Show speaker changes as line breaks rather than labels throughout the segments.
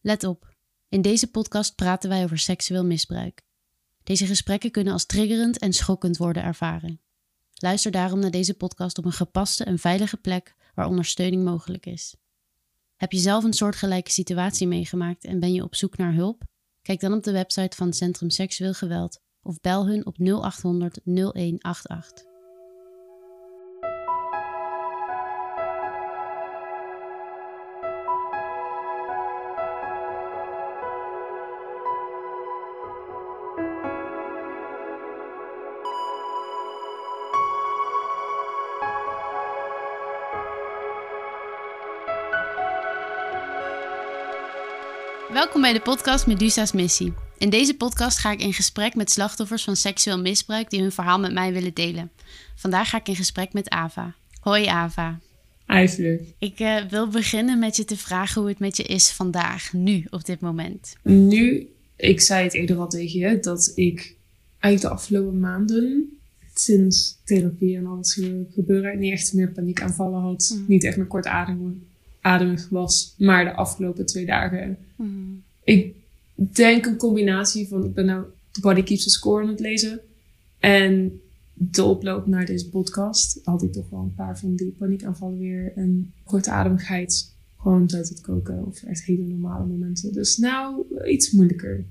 Let op, in deze podcast praten wij over seksueel misbruik. Deze gesprekken kunnen als triggerend en schokkend worden ervaren. Luister daarom naar deze podcast op een gepaste en veilige plek waar ondersteuning mogelijk is. Heb je zelf een soortgelijke situatie meegemaakt en ben je op zoek naar hulp? Kijk dan op de website van Centrum Seksueel Geweld of bel hun op 0800 0188. Welkom bij de podcast Medusa's Missie. In deze podcast ga ik in gesprek met slachtoffers van seksueel misbruik die hun verhaal met mij willen delen. Vandaag ga ik in gesprek met Ava. Hoi Ava.
Eigenlijk.
Ik uh, wil beginnen met je te vragen hoe het met je is vandaag, nu, op dit moment.
Nu, ik zei het eerder al tegen je, dat ik eigenlijk de afgelopen maanden, sinds therapie en alles gebeuren, niet echt meer paniekaanvallen had. Mm. Niet echt meer kort ademen ademig was. Maar de afgelopen twee dagen. Mm. Ik denk een combinatie van. Ik ben nou The Body Keeps the Score aan het lezen. En de oploop naar deze podcast had ik toch wel een paar van die paniekaanvallen weer. En kortademigheid. Gewoon tijd het koken. Of echt hele normale momenten. Dus nou, iets moeilijker.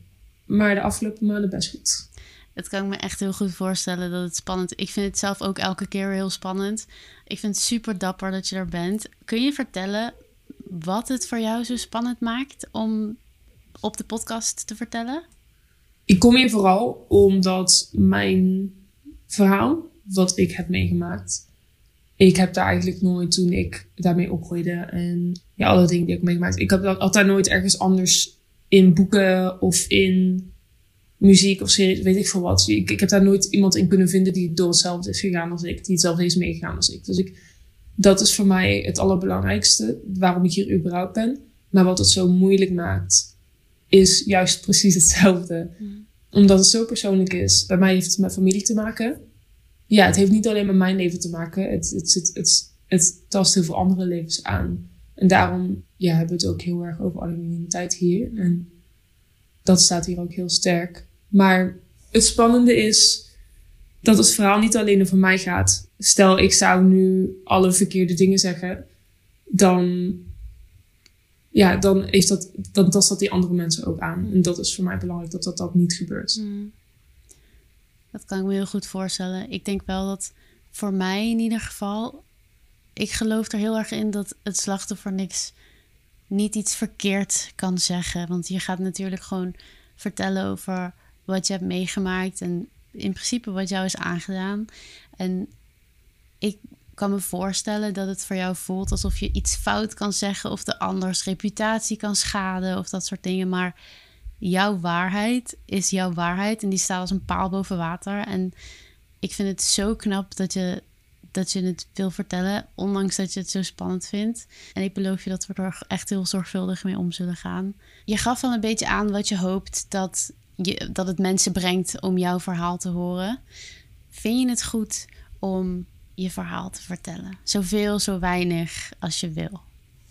Maar de afgelopen maanden best goed.
Het kan ik me echt heel goed voorstellen dat het spannend. Ik vind het zelf ook elke keer heel spannend. Ik vind het super dapper dat je er bent. Kun je vertellen wat het voor jou zo spannend maakt om op de podcast te vertellen?
Ik kom hier vooral omdat mijn verhaal, wat ik heb meegemaakt, ik heb daar eigenlijk nooit toen ik daarmee opgroeide en ja, alle dingen die ik meegemaakt, ik heb dat altijd nooit ergens anders in boeken of in muziek of series, weet ik veel wat. Ik, ik heb daar nooit iemand in kunnen vinden die door hetzelfde is gegaan als ik, die hetzelfde is meegegaan als ik. Dus ik, dat is voor mij het allerbelangrijkste, waarom ik hier überhaupt ben. Maar wat het zo moeilijk maakt, is juist precies hetzelfde. Mm. Omdat het zo persoonlijk is. Bij mij heeft het met familie te maken. Ja, het heeft niet alleen met mijn leven te maken. Het, het, het, het, het tast heel veel andere levens aan. En daarom ja, hebben we het ook heel erg over anonimiteit hier. En dat staat hier ook heel sterk. Maar het spannende is dat het verhaal niet alleen over mij gaat. Stel, ik zou nu alle verkeerde dingen zeggen, dan, ja, dan, heeft dat, dan tast dat die andere mensen ook aan. En dat is voor mij belangrijk dat dat, dat niet gebeurt.
Hmm. Dat kan ik me heel goed voorstellen. Ik denk wel dat voor mij in ieder geval, ik geloof er heel erg in dat het slachtoffer niks, niet iets verkeerd kan zeggen. Want je gaat natuurlijk gewoon vertellen over wat je hebt meegemaakt en in principe wat jou is aangedaan. En ik kan me voorstellen dat het voor jou voelt alsof je iets fout kan zeggen of de anders reputatie kan schaden of dat soort dingen. Maar jouw waarheid is jouw waarheid en die staat als een paal boven water. En ik vind het zo knap dat je, dat je het wil vertellen, ondanks dat je het zo spannend vindt. En ik beloof je dat we er echt heel zorgvuldig mee om zullen gaan. Je gaf al een beetje aan wat je hoopt dat je, dat het mensen brengt om jouw verhaal te horen. Vind je het goed om je verhaal te vertellen? Zoveel, zo weinig als je wil.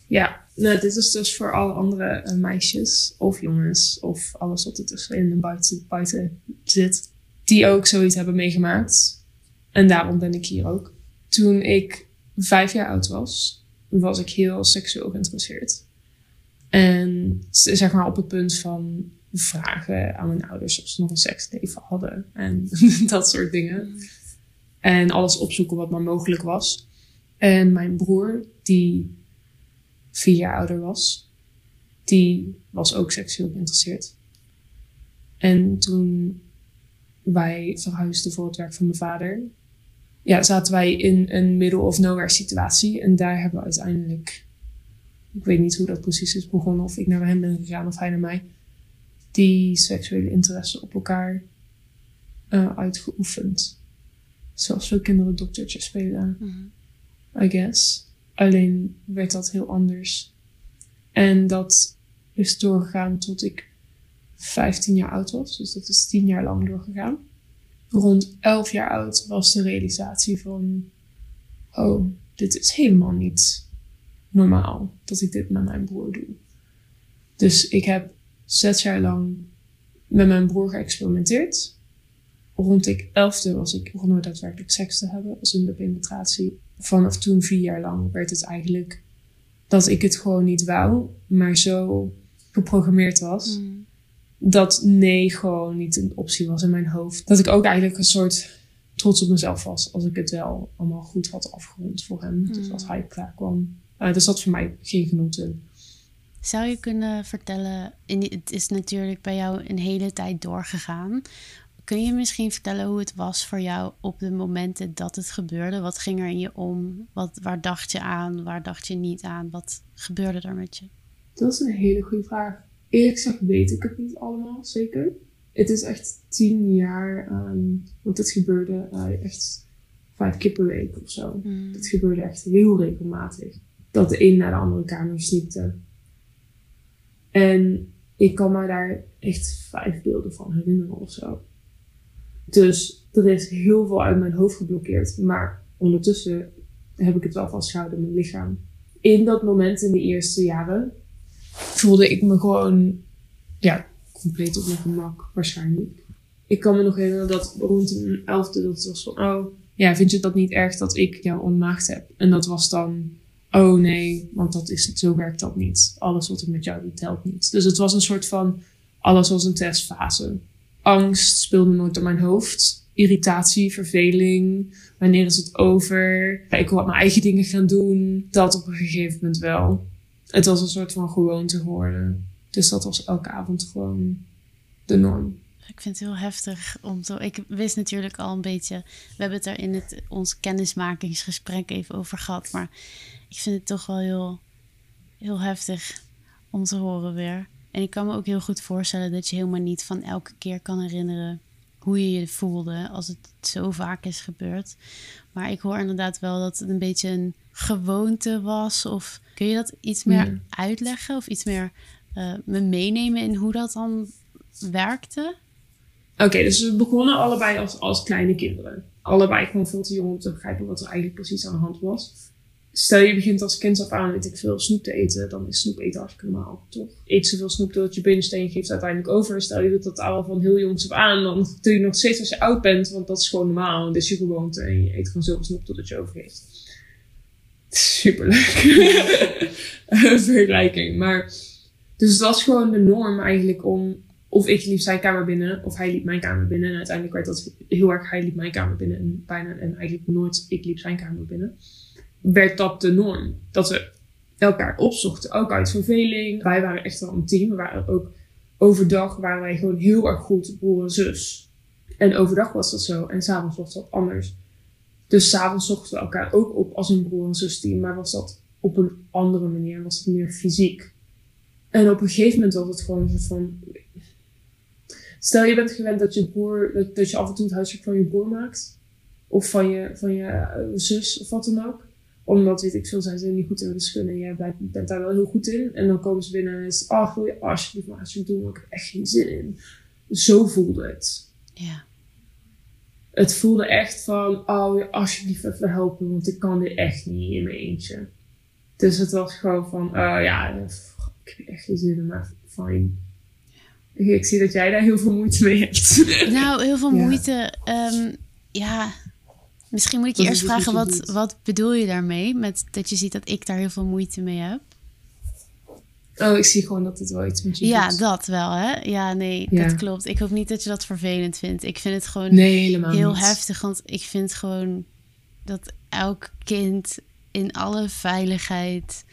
Ja, nou, dit is dus voor alle andere eh, meisjes of jongens of alles wat er tussenin en buiten, buiten zit, die ook zoiets hebben meegemaakt. En daarom ben ik hier ook. Toen ik vijf jaar oud was, was ik heel seksueel geïnteresseerd. En zeg maar op het punt van vragen aan mijn ouders of ze nog een seksleven hadden en dat soort dingen. En alles opzoeken wat maar mogelijk was. En mijn broer, die vier jaar ouder was, die was ook seksueel geïnteresseerd. En toen wij verhuisden voor het werk van mijn vader, ja, zaten wij in een middle of nowhere situatie. En daar hebben we uiteindelijk, ik weet niet hoe dat precies is begonnen, of ik naar hem ben gegaan of hij naar mij die seksuele interesse op elkaar uh, uitgeoefend. Zoals veel kinderen doktertje spelen, mm I guess. Alleen werd dat heel anders. En dat is doorgegaan tot ik 15 jaar oud was. Dus dat is 10 jaar lang doorgegaan. Rond 11 jaar oud was de realisatie van: oh, dit is helemaal niet normaal dat ik dit met mijn broer doe. Dus ik heb zes jaar lang met mijn broer geëxperimenteerd. Rond ik elfde was ik begonnen daadwerkelijk seks te hebben, als de penetratie. Vanaf toen vier jaar lang werd het eigenlijk dat ik het gewoon niet wou, maar zo geprogrammeerd was.
Mm.
Dat nee gewoon niet een optie was in mijn hoofd. Dat ik ook eigenlijk een soort trots op mezelf was als ik het wel allemaal goed had afgerond voor hem. Dus
Mm.
als hij klaar kwam. Uh, dus dat voor mij geen genot in.
Zou je kunnen vertellen, in die- het is natuurlijk bij jou een hele tijd doorgegaan. Kun je misschien vertellen hoe het was voor jou op de momenten dat het gebeurde? Wat ging er in je om? Wat, waar dacht je aan? Waar dacht je niet aan? Wat gebeurde er met je?
Dat is een hele goede vraag. Eerlijk gezegd weet ik het niet allemaal, zeker. Het is echt tien jaar, ehm, want het gebeurde eh, echt vijf keer per week of zo.
Mm.
Het gebeurde echt heel regelmatig. Dat de een naar de andere kamer sneakte. En ik kan me daar echt vijf beelden van herinneren of zo. Dus er is heel veel uit mijn hoofd geblokkeerd. Maar ondertussen heb ik het wel vastgehouden in mijn lichaam. In dat moment in de eerste jaren voelde ik me gewoon ja, compleet op mijn gemak waarschijnlijk. Ik kan me nog herinneren dat rond mijn elfde dat het was van oh ja, vind je dat niet erg dat ik jou ontmaagd heb? En dat was dan, oh nee, want dat is, zo werkt dat niet. Alles wat ik met jou doe, telt niet. Dus het was een soort van, alles was een testfase. Angst speelde nooit door mijn hoofd. Irritatie, verveling. Wanneer is het over? Ik wil mijn eigen dingen gaan doen. Dat op een gegeven moment wel. Het was een soort van gewoonte geworden. Dus dat was elke avond gewoon de norm.
Ik vind het heel heftig om te. Ik wist natuurlijk al een beetje. We hebben het er in het, ons kennismakingsgesprek even over gehad. Maar ik vind het toch wel heel, heel heftig om te horen weer. En ik kan me ook heel goed voorstellen dat je helemaal niet van elke keer kan herinneren hoe je je voelde als het zo vaak is gebeurd. Maar ik hoor inderdaad wel dat het een beetje een gewoonte was. Of kun je dat iets meer
Ja.
uitleggen of iets meer eh, me meenemen in hoe dat dan werkte?
Oké, dus we begonnen allebei als, als kleine kinderen. Allebei gewoon veel te jong om te begrijpen wat er eigenlijk precies aan de hand was. Stel je begint als kind af aan, weet ik veel, snoep te eten, dan is snoep eten hartstikke normaal, toch? Eet zoveel snoep tot je binnenkort en je geeft uiteindelijk over. Stel je doet dat al van heel jongs af aan, dan doe je nog steeds als je oud bent, want dat is gewoon normaal. Dat is je gewoonte en je eet gewoon zoveel snoep totdat je overgeeft. Superleuk. Vergelijking. Maar, dus het was gewoon de norm eigenlijk om of ik liep zijn kamer binnen, of hij liep mijn kamer binnen. En uiteindelijk werd dat heel erg, hij liep mijn kamer binnen en bijna, en eigenlijk nooit ik liep zijn kamer binnen. Werd dat de norm. Dat we elkaar opzochten, ook uit verveling. Wij waren echt wel een team. We waren ook overdag waren wij gewoon heel erg goed broer en zus. En overdag was dat zo en s'avonds was dat anders. Dus s'avonds zochten we elkaar ook op als een broer en zus team, maar was dat op een andere manier, was het meer fysiek. En op een gegeven moment was het gewoon zo van, Stel je bent gewend dat je broer, dat, dat je af en toe het huiswerk van je broer maakt. Of van je, van je eh, zus of wat dan ook. Omdat, weet ik veel, zijn ze niet goed in wiskunde en jij bent, bent daar wel heel goed in. En dan komen ze binnen en is ah, wil je alsjeblieft maar alsjeblieft doen, want ik heb echt geen zin in. Zo voelde het.
Ja.
Het voelde echt van, oh, alsjeblieft even helpen, want ik kan dit echt niet in mijn eentje. Dus het was gewoon van, oh ja, ik heb echt geen zin in, maar fijn. Ik zie dat jij daar heel veel moeite mee hebt.
Nou, heel veel
Ja.
moeite. Ehm, ja, misschien moet ik je
Dat
eerst
dus
vragen,
wat
wat,
doet.
wat bedoel je daarmee? Met dat je ziet dat ik daar heel veel moeite mee heb.
Oh, ik zie gewoon dat het wel iets met je
Ja,
doet.
dat wel, hè? Ja, nee,
Ja.
dat klopt. Ik hoop niet dat je dat vervelend vindt. Ik vind het gewoon
Nee, helemaal
heel
niet.
heftig, want ik vind gewoon dat elk kind in alle veiligheid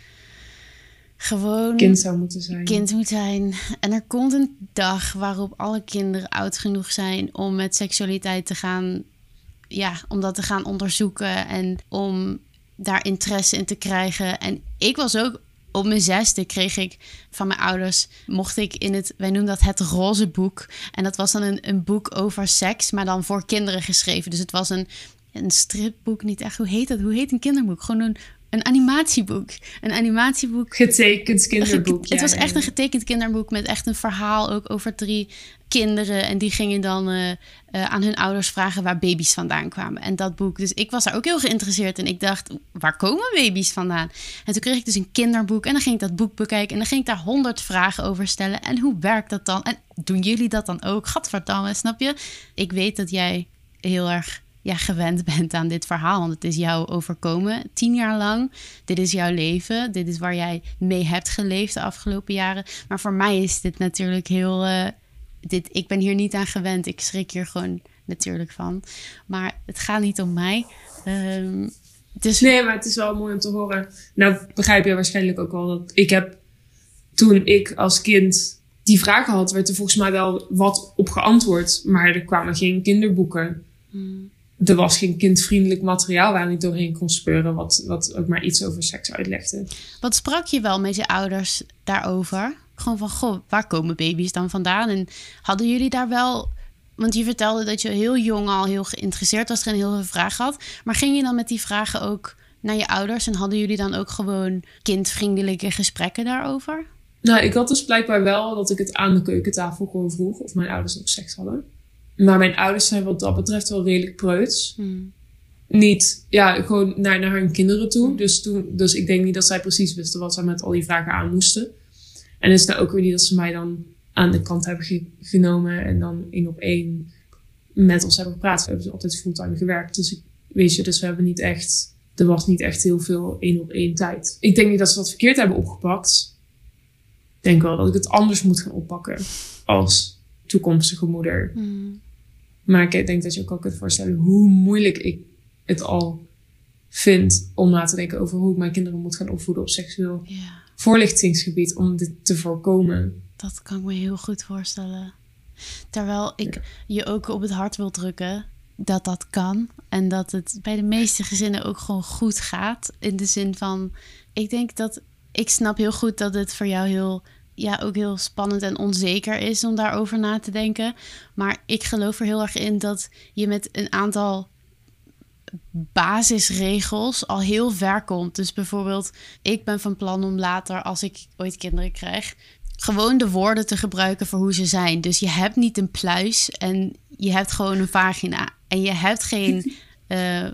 gewoon
Kind zou moeten zijn.
kind moet zijn. En er komt een dag waarop alle kinderen oud genoeg zijn om met seksualiteit te gaan, ja, om dat te gaan onderzoeken en om daar interesse in te krijgen. En ik was ook op mijn zesde kreeg ik van mijn ouders, mocht ik in het, wij noemen dat het roze boek. En dat was dan een, een boek over seks, maar dan voor kinderen geschreven. Dus het was een, een stripboek, niet echt, hoe heet dat? Hoe heet een kinderboek? Gewoon een, een animatieboek. Een animatieboek.
Getekend kinderboek.
het was echt een getekend kinderboek met echt een verhaal ook over drie kinderen. En die gingen dan uh, uh, aan hun ouders vragen waar baby's vandaan kwamen. En dat boek. Dus ik was daar ook heel geïnteresseerd in. Ik dacht, waar komen baby's vandaan? En toen kreeg ik dus een kinderboek. En dan ging ik dat boek bekijken. En dan ging ik daar honderd vragen over stellen. En hoe werkt dat dan? En doen jullie dat dan ook? Gadverdamme, snap je? Ik weet dat jij heel erg ja, gewend bent aan dit verhaal. Want het is jou overkomen tien jaar lang. Dit is jouw leven. Dit is waar jij mee hebt geleefd de afgelopen jaren. Maar voor mij is dit natuurlijk heel. Uh, dit, ik ben hier niet aan gewend. Ik schrik hier gewoon natuurlijk van. Maar het gaat niet om mij. Um,
dus... Nee, maar het is wel mooi om te horen. Nou, begrijp je waarschijnlijk ook wel dat ik heb toen ik als kind die vragen had, werd er volgens mij wel wat op geantwoord. Maar er kwamen geen kinderboeken. Hmm er was geen kindvriendelijk materiaal waar ik doorheen kon speuren, wat, wat ook maar iets over seks uitlegde.
Wat sprak je wel met je ouders daarover? Gewoon van, goh, waar komen baby's dan vandaan? En hadden jullie daar wel, want je vertelde dat je heel jong al heel geïnteresseerd was en heel veel vragen had. Maar ging je dan met die vragen ook naar je ouders en hadden jullie dan ook gewoon kindvriendelijke gesprekken daarover?
Nou, ik had dus blijkbaar wel dat ik het aan de keukentafel gewoon vroeg of mijn ouders ook seks hadden. Maar mijn ouders zijn wat dat betreft wel redelijk preuts. Hmm. Niet, ja, gewoon naar, naar hun kinderen toe. Hmm. Dus, toen, dus ik denk niet dat zij precies wisten wat zij met al die vragen aan moesten. En het is nou ook weer niet dat ze mij dan aan de kant hebben genomen en dan één op één met ons hebben gepraat. We hebben altijd fulltime gewerkt. Dus ik, weet je, dus we hebben niet echt, er was niet echt heel veel één op één tijd. Ik denk niet dat ze dat verkeerd hebben opgepakt. Ik denk wel dat ik het anders moet gaan oppakken als toekomstige moeder. Hmm. Maar ik denk dat je ook al kunt voorstellen hoe moeilijk ik het al vind om na te denken over hoe ik mijn kinderen moet gaan opvoeden op seksueel ja. voorlichtingsgebied om dit te voorkomen.
Dat kan ik me heel goed voorstellen. Terwijl ik je ook op het hart wil drukken dat dat kan. En dat het bij de meeste gezinnen ook gewoon goed gaat. In de zin van, ik denk dat ik snap heel goed dat het voor jou heel ja, ook heel spannend en onzeker is om daarover na te denken. Maar ik geloof er heel erg in dat je met een aantal basisregels al heel ver komt. Dus bijvoorbeeld, ik ben van plan om later, als ik ooit kinderen krijg, gewoon de woorden te gebruiken voor hoe ze zijn. Dus je hebt niet een pluis en je hebt gewoon een vagina. En je hebt geen
Uh,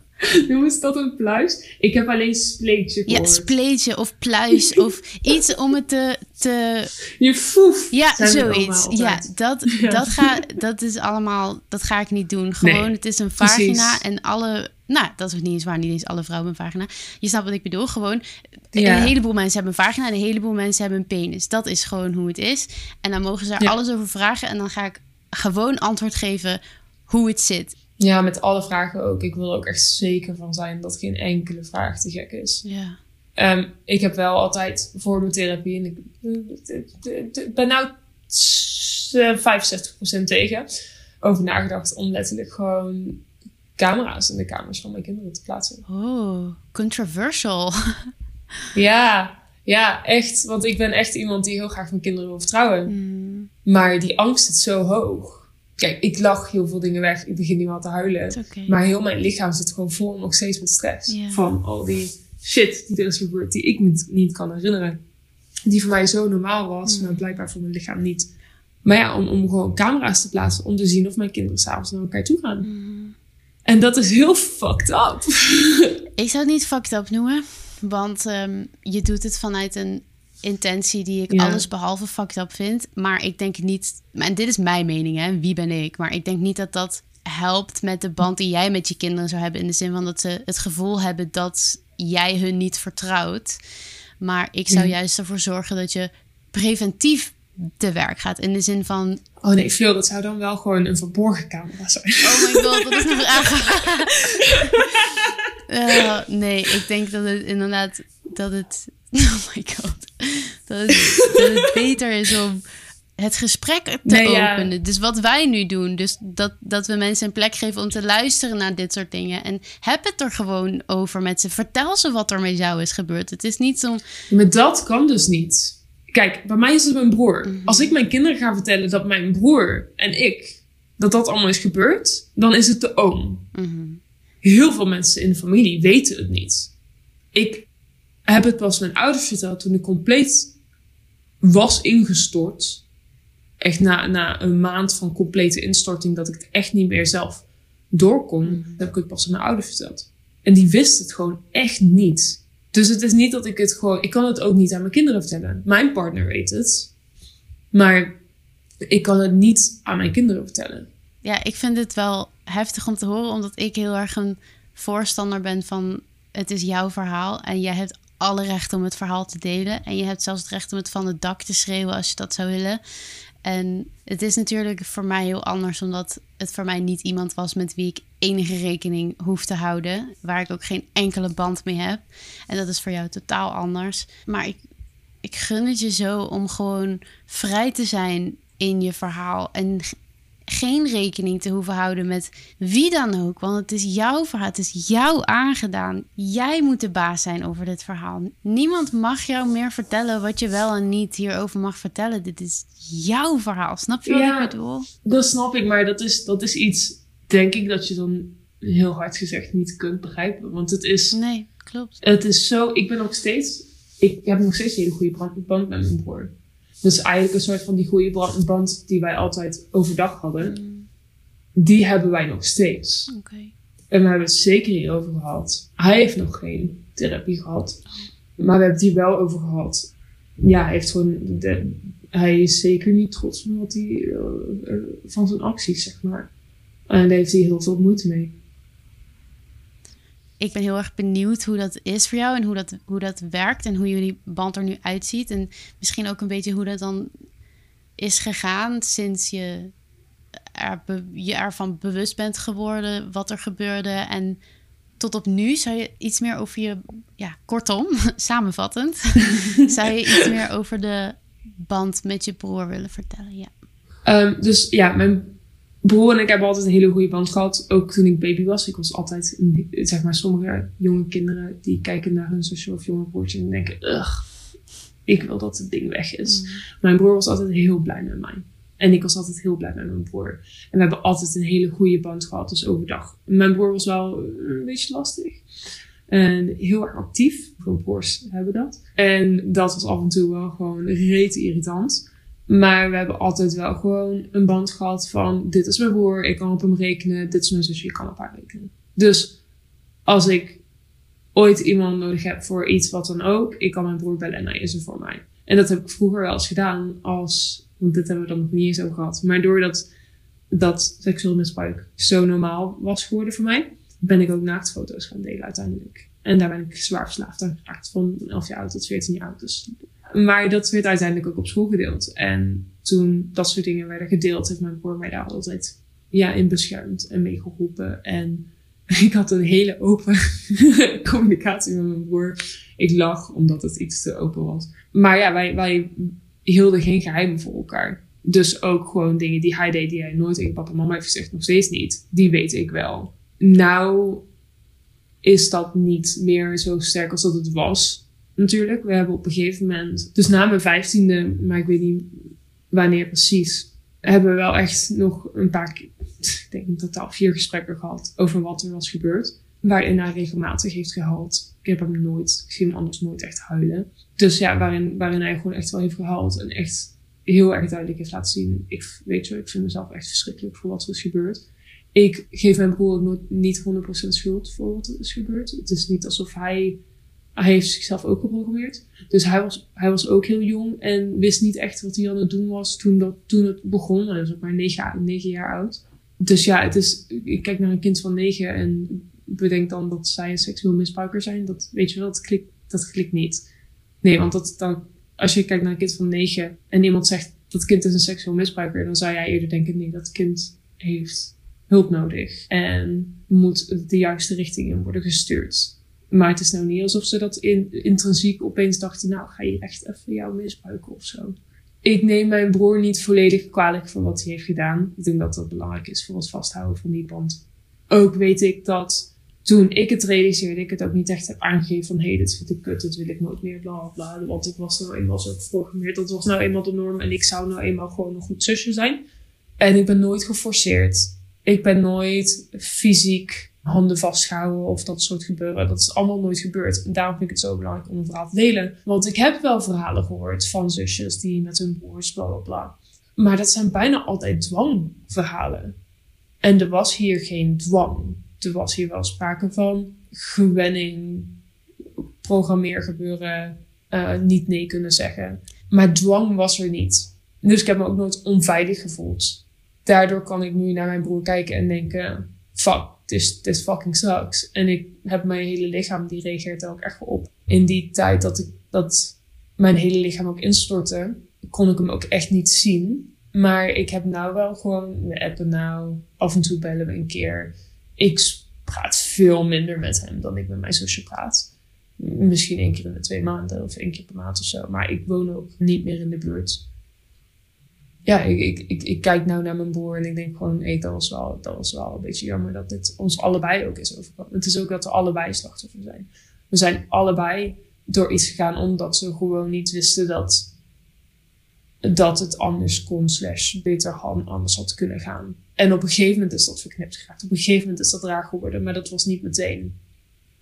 Noem eens dat een pluis? Ik heb alleen spleetje
gehoord. Ja, spleetje of pluis of iets om het te... te...
Je foef.
Ja, zoiets. Ja, dat, Dat, ga, dat is allemaal... Dat ga ik niet doen. Gewoon, het is een vagina en alle... Nou, dat is niet eens waar. Niet eens alle vrouwen hebben een vagina. Je snapt wat ik bedoel. Gewoon, ja. een heleboel mensen hebben een vagina en een heleboel mensen hebben een penis. Dat is gewoon hoe het is. En dan mogen ze er alles over vragen. En dan ga ik gewoon antwoord geven hoe het zit.
Ja, met alle vragen ook. Ik wil er ook echt zeker van zijn dat geen enkele vraag te gek is. Ja. Um, ik heb wel altijd voor mijn therapie, en ik ben nou 65% tegen, over nagedacht om letterlijk gewoon camera's in de kamers van mijn kinderen te plaatsen.
Oh, controversial.
ja, ja, echt. Want ik ben echt iemand die heel graag mijn kinderen wil vertrouwen. Mm. Maar die angst zit zo hoog. Kijk, ik lach heel veel dingen weg. Ik begin niet meer te huilen. Maar heel mijn lichaam zit gewoon vol nog steeds met stress. Van al die shit die er is gebeurd, die ik niet, niet kan herinneren. Die voor mij zo normaal was, mm. maar blijkbaar voor mijn lichaam niet. Maar ja, om, om gewoon camera's te plaatsen om te zien of mijn kinderen s'avonds naar elkaar toe gaan. Mm. En dat is heel fucked up.
ik zou het niet fucked up noemen. Want um, je doet het vanuit een intentie die ik alles behalve fucked up vind. Maar ik denk niet, en dit is mijn mening, hè, wie ben ik? Maar ik denk niet dat dat helpt met de band die jij met je kinderen zou hebben. In de zin van dat ze het gevoel hebben dat jij hun niet vertrouwt. Maar ik zou juist ervoor zorgen dat je preventief te werk gaat. In de zin van.
Oh nee, veel. Dat zou dan wel gewoon een verborgen camera zijn.
Oh my god, dat is een vraag. uh, nee, ik denk dat het inderdaad dat het Oh my god. Dat het, dat het beter is om het gesprek te openen. Dus wat wij nu doen. Dus dat, dat we mensen een plek geven om te luisteren naar dit soort dingen. En heb het er gewoon over met ze. Vertel ze wat er met jou is gebeurd. Het is niet zo.
Maar dat kan dus niet. Kijk, bij mij is het mijn broer. Mhm. Als ik mijn kinderen ga vertellen dat mijn broer en ik. dat dat allemaal is gebeurd. dan is het de oom. Mhm. Heel veel mensen in de familie weten het niet. Ik heb het pas mijn ouders verteld toen ik compleet was ingestort. Echt na, na een maand van complete instorting, dat ik het echt niet meer zelf door kon.
Mhm.
heb ik het pas aan mijn ouders verteld. En die wist het gewoon echt niet. Dus het is niet dat ik het gewoon. Ik kan het ook niet aan mijn kinderen vertellen. Mijn partner weet het. Maar ik kan het niet aan mijn kinderen vertellen.
Ja, ik vind het wel heftig om te horen, omdat ik heel erg een voorstander ben van het is jouw verhaal en jij hebt alle recht om het verhaal te delen. En je hebt zelfs het recht om het van het dak te schreeuwen als je dat zou willen. En het is natuurlijk voor mij heel anders, omdat het voor mij niet iemand was met wie ik enige rekening hoef te houden. Waar ik ook geen enkele band mee heb. En dat is voor jou totaal anders. Maar ik, ik gun het je zo om gewoon vrij te zijn in je verhaal. En geen rekening te hoeven houden met wie dan ook. Want het is jouw verhaal, het is jou aangedaan. Jij moet de baas zijn over dit verhaal. Niemand mag jou meer vertellen wat je wel en niet hierover mag vertellen. Dit is jouw verhaal. Snap je wat
Ja.
ik bedoel?
Dat snap ik, maar dat is, dat is iets, denk ik, dat je dan heel hard gezegd niet kunt begrijpen. Want het is,
Nee, klopt.
het is zo, ik ben nog steeds, ik heb nog steeds een hele goede band- met mijn broer. Dus eigenlijk een soort van die goede band- die wij altijd overdag hadden,
Mm,
die hebben wij nog steeds. En we hebben het zeker hierover gehad. Hij heeft nog geen therapie gehad. Maar we hebben het hier wel over gehad. Ja, hij heeft gewoon. De, hij is zeker niet trots van wat hij. eh, van zijn acties, zeg maar. En daar heeft hij heel veel moeite mee.
Ik ben heel erg benieuwd hoe dat is voor jou en hoe dat, hoe dat werkt en hoe jullie band er nu uitziet. En misschien ook een beetje hoe dat dan is gegaan sinds je, er je ervan bewust bent geworden wat er gebeurde. En tot op nu zou je iets meer over je, ja, kortom, samenvattend, zou je iets meer over de band met je broer willen vertellen? Ja.
Ehm, dus ja, mijn broer en ik hebben altijd een hele goede band gehad. Ook toen ik baby was. Ik was altijd, een- zeg maar, sommige jonge kinderen die kijken naar hun zusje of jonge broertje en denken: ugh, ik wil dat het ding weg is. Mijn broer was altijd heel blij met mij. En ik was altijd heel blij met mijn broer. En we hebben altijd een hele goede band gehad, dus overdag. Mijn broer was wel een beetje lastig. En heel erg actief. Veel broers hebben dat. En dat was af en toe wel gewoon reet irritant. Maar we hebben altijd wel gewoon een band gehad van... Dit is mijn broer, ik kan op hem rekenen. Dit is mijn zusje, ik kan op haar rekenen. Dus als ik ooit iemand nodig heb voor iets wat dan ook... Ik kan mijn broer bellen en hij is er voor mij. En dat heb ik vroeger wel eens gedaan als... Want dit hebben we dan nog niet eens over gehad. Maar doordat dat seksueel misbruik zo normaal was geworden voor mij... ben ik ook naaktfoto's gaan delen uiteindelijk. En daar ben ik zwaar verslaafd aan geraakt. Van 11 jaar oud tot 14 jaar oud. Dus maar dat werd uiteindelijk ook op school gedeeld. En toen dat soort dingen werden gedeeld, heeft mijn broer mij daar altijd ja, in beschermd en mee geholpen. En ik had een hele open communicatie met mijn broer. Ik lag omdat het iets te open was. Maar ja, wij, wij hielden geen geheimen voor elkaar. Dus ook gewoon dingen die hij deed, die hij nooit tegen papa en mama heeft gezegd, nog steeds niet. Die weet ik wel. Nou is dat niet meer zo sterk als dat het was natuurlijk. We hebben op een gegeven moment, dus na mijn vijftiende, maar ik weet niet wanneer precies, hebben we wel echt nog een paar ik denk in totaal vier gesprekken gehad over wat er was gebeurd. Waarin hij regelmatig heeft gehuild. Ik heb hem nooit, ik zie hem anders nooit echt huilen. Dus ja, waarin, waarin hij gewoon echt wel heeft gehuild en echt heel erg duidelijk heeft laten zien. Ik, weet je, ik vind mezelf echt verschrikkelijk voor wat er is gebeurd. Ik geef mijn broer ook nooit, niet 100% schuld voor wat er is gebeurd. Het is niet alsof hij hij heeft zichzelf ook geprogrammeerd. Dus hij was, hij was ook heel jong en wist niet echt wat hij aan het doen was toen, dat, toen het begon. Hij was ook maar negen, negen jaar oud. Dus ja, het is, ik kijk naar een kind van negen en bedenk dan dat zij een seksueel misbruiker zijn. Dat weet je wel, dat klikt, dat klikt niet. Nee, want dat, dan, als je kijkt naar een kind van negen en iemand zegt dat kind is een seksueel misbruiker, dan zou jij eerder denken: nee, dat kind heeft hulp nodig en moet de juiste richting in worden gestuurd. Maar het is nou niet alsof ze dat in, intrinsiek opeens dachten, nou ga je echt even jou misbruiken of zo. Ik neem mijn broer niet volledig kwalijk voor wat hij heeft gedaan. Ik denk dat dat belangrijk is voor het vasthouden van die band. Ook weet ik dat toen ik het realiseerde, ik het ook niet echt heb aangegeven van hé, dit vind ik kut, dit wil ik nooit meer, bla bla bla. Want ik was nou eenmaal zo geprogrammeerd, dat was nou eenmaal de norm en ik zou nou eenmaal gewoon een goed zusje zijn. En ik ben nooit geforceerd. Ik ben nooit fysiek handen vastgehouden of dat soort gebeuren. Dat is allemaal nooit gebeurd. En daarom vind ik het zo belangrijk om een verhaal te delen. Want ik heb wel verhalen gehoord van zusjes die met hun broers bla bla bla. Maar dat zijn bijna altijd dwangverhalen. En er was hier geen dwang. Er was hier wel sprake van gewenning, programmeergebeuren, uh, niet nee kunnen zeggen. Maar dwang was er niet. Dus ik heb me ook nooit onveilig gevoeld. Daardoor kan ik nu naar mijn broer kijken en denken: fuck, dit is, fucking sucks. En ik heb mijn hele lichaam, die reageert er ook echt op. In die tijd dat, ik, dat mijn hele lichaam ook instortte, kon ik hem ook echt niet zien. Maar ik heb nou wel gewoon, we appen nou, af en toe bellen we een keer. Ik praat veel minder met hem dan ik met mijn zusje praat. Misschien één keer in de twee maanden of één keer per maand of zo. Maar ik woon ook niet meer in de buurt. Ja, ik, ik, ik, kijk nou naar mijn broer en ik denk gewoon, hey, dat, was wel, dat was wel een beetje jammer dat dit ons allebei ook is overkomen. Het is ook dat we allebei slachtoffer zijn. We zijn allebei door iets gegaan omdat ze gewoon niet wisten dat, dat het anders kon, slash beter anders had kunnen gaan. En op een gegeven moment is dat verknipt geraakt. Op een gegeven moment is dat raar geworden, maar dat was niet meteen.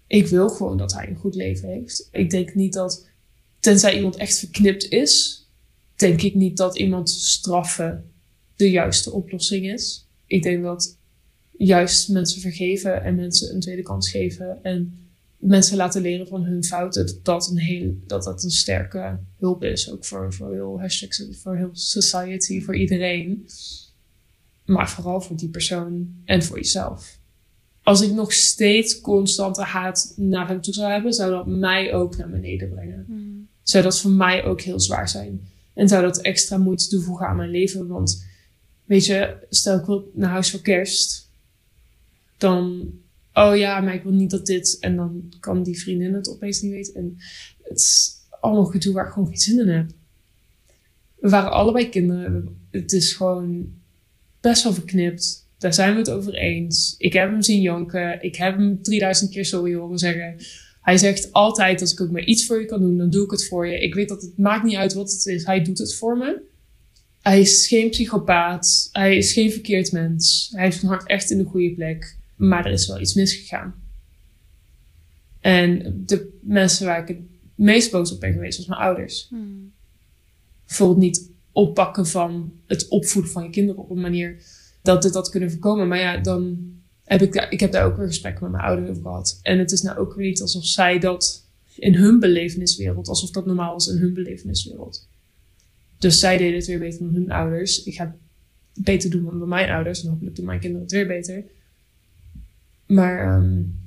Ik wil gewoon dat hij een goed leven heeft. Ik denk niet dat, tenzij iemand echt verknipt is, denk ik niet dat iemand straffen de juiste oplossing is. Ik denk dat juist mensen vergeven en mensen een tweede kans geven en mensen laten leren van hun fouten, dat dat een, heel, dat dat een sterke hulp is. Ook voor, voor heel hashtag, voor heel society, voor iedereen. Maar vooral voor die persoon en voor jezelf. Als ik nog steeds constante haat naar hem toe zou hebben, zou dat mij ook naar beneden brengen. Mm. Zou dat voor mij ook heel zwaar zijn. En zou dat extra moeite toevoegen aan mijn leven. Want weet je, stel ik wil naar huis voor kerst. Dan, oh ja, maar ik wil niet dat dit. En dan kan die vriendin het opeens niet weten. En het is allemaal gedoe waar ik gewoon geen zin in heb. We waren allebei kinderen. Het is gewoon best wel verknipt. Daar zijn we het over eens. Ik heb hem zien janken. Ik heb hem 3000 keer sorry horen zeggen. Hij zegt altijd, als ik ook maar iets voor je kan doen, dan doe ik het voor je. Ik weet dat het maakt niet uit wat het is. Hij doet het voor me. Hij is geen psychopaat. Hij is geen verkeerd mens. Hij heeft zijn hart echt in de goede plek. Maar er is wel iets misgegaan. En de mensen waar ik het meest boos op ben geweest, was mijn ouders. Hmm. Bijvoorbeeld niet oppakken van het opvoeden van je kinderen op een manier dat dit had kunnen voorkomen. Maar ja, dan heb ik, ik heb daar ook een gesprek met mijn ouders over gehad. En het is nou ook weer niet alsof zij dat in hun beleveniswereld, alsof dat normaal was in hun beleveniswereld. Dus zij deden het weer beter dan hun ouders. Ik ga het beter doen dan mijn ouders. En hopelijk doen mijn kinderen het weer beter. Maar um,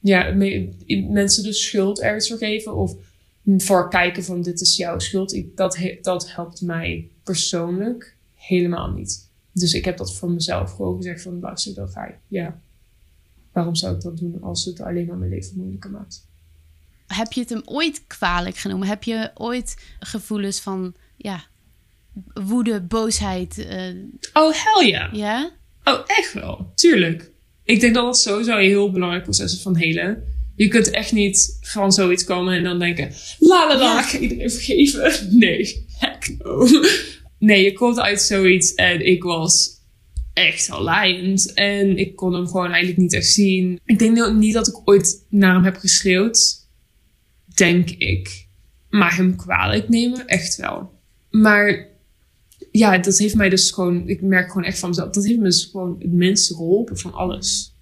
ja, mensen de schuld ergens vergeven of voor kijken van dit is jouw schuld. Dat, dat helpt mij persoonlijk helemaal niet. Dus ik heb dat voor mezelf gewoon gezegd van luister, dan ga je. Ja. Waarom zou ik dat doen als het alleen maar mijn leven moeilijker maakt?
Heb je het hem ooit kwalijk genomen? Heb je ooit gevoelens van ja, woede, boosheid? Uh...
Oh, hell ja.
Ja?
Oh, echt wel. Tuurlijk. Ik denk dat dat sowieso een heel belangrijk proces is van helen. Je kunt echt niet van zoiets komen en dan denken: la la la, ga iedereen vergeven. Nee, heck no. Nee, je komt uit zoiets en ik was echt al laaiend. En ik kon hem gewoon eigenlijk niet echt zien. Ik denk niet dat ik ooit naar hem heb geschreeuwd. Denk ik. Maar hem kwalijk nemen, echt wel. Maar ja, dat heeft mij dus gewoon... Ik merk gewoon echt van mezelf. Dat heeft me dus gewoon het minste geholpen van alles.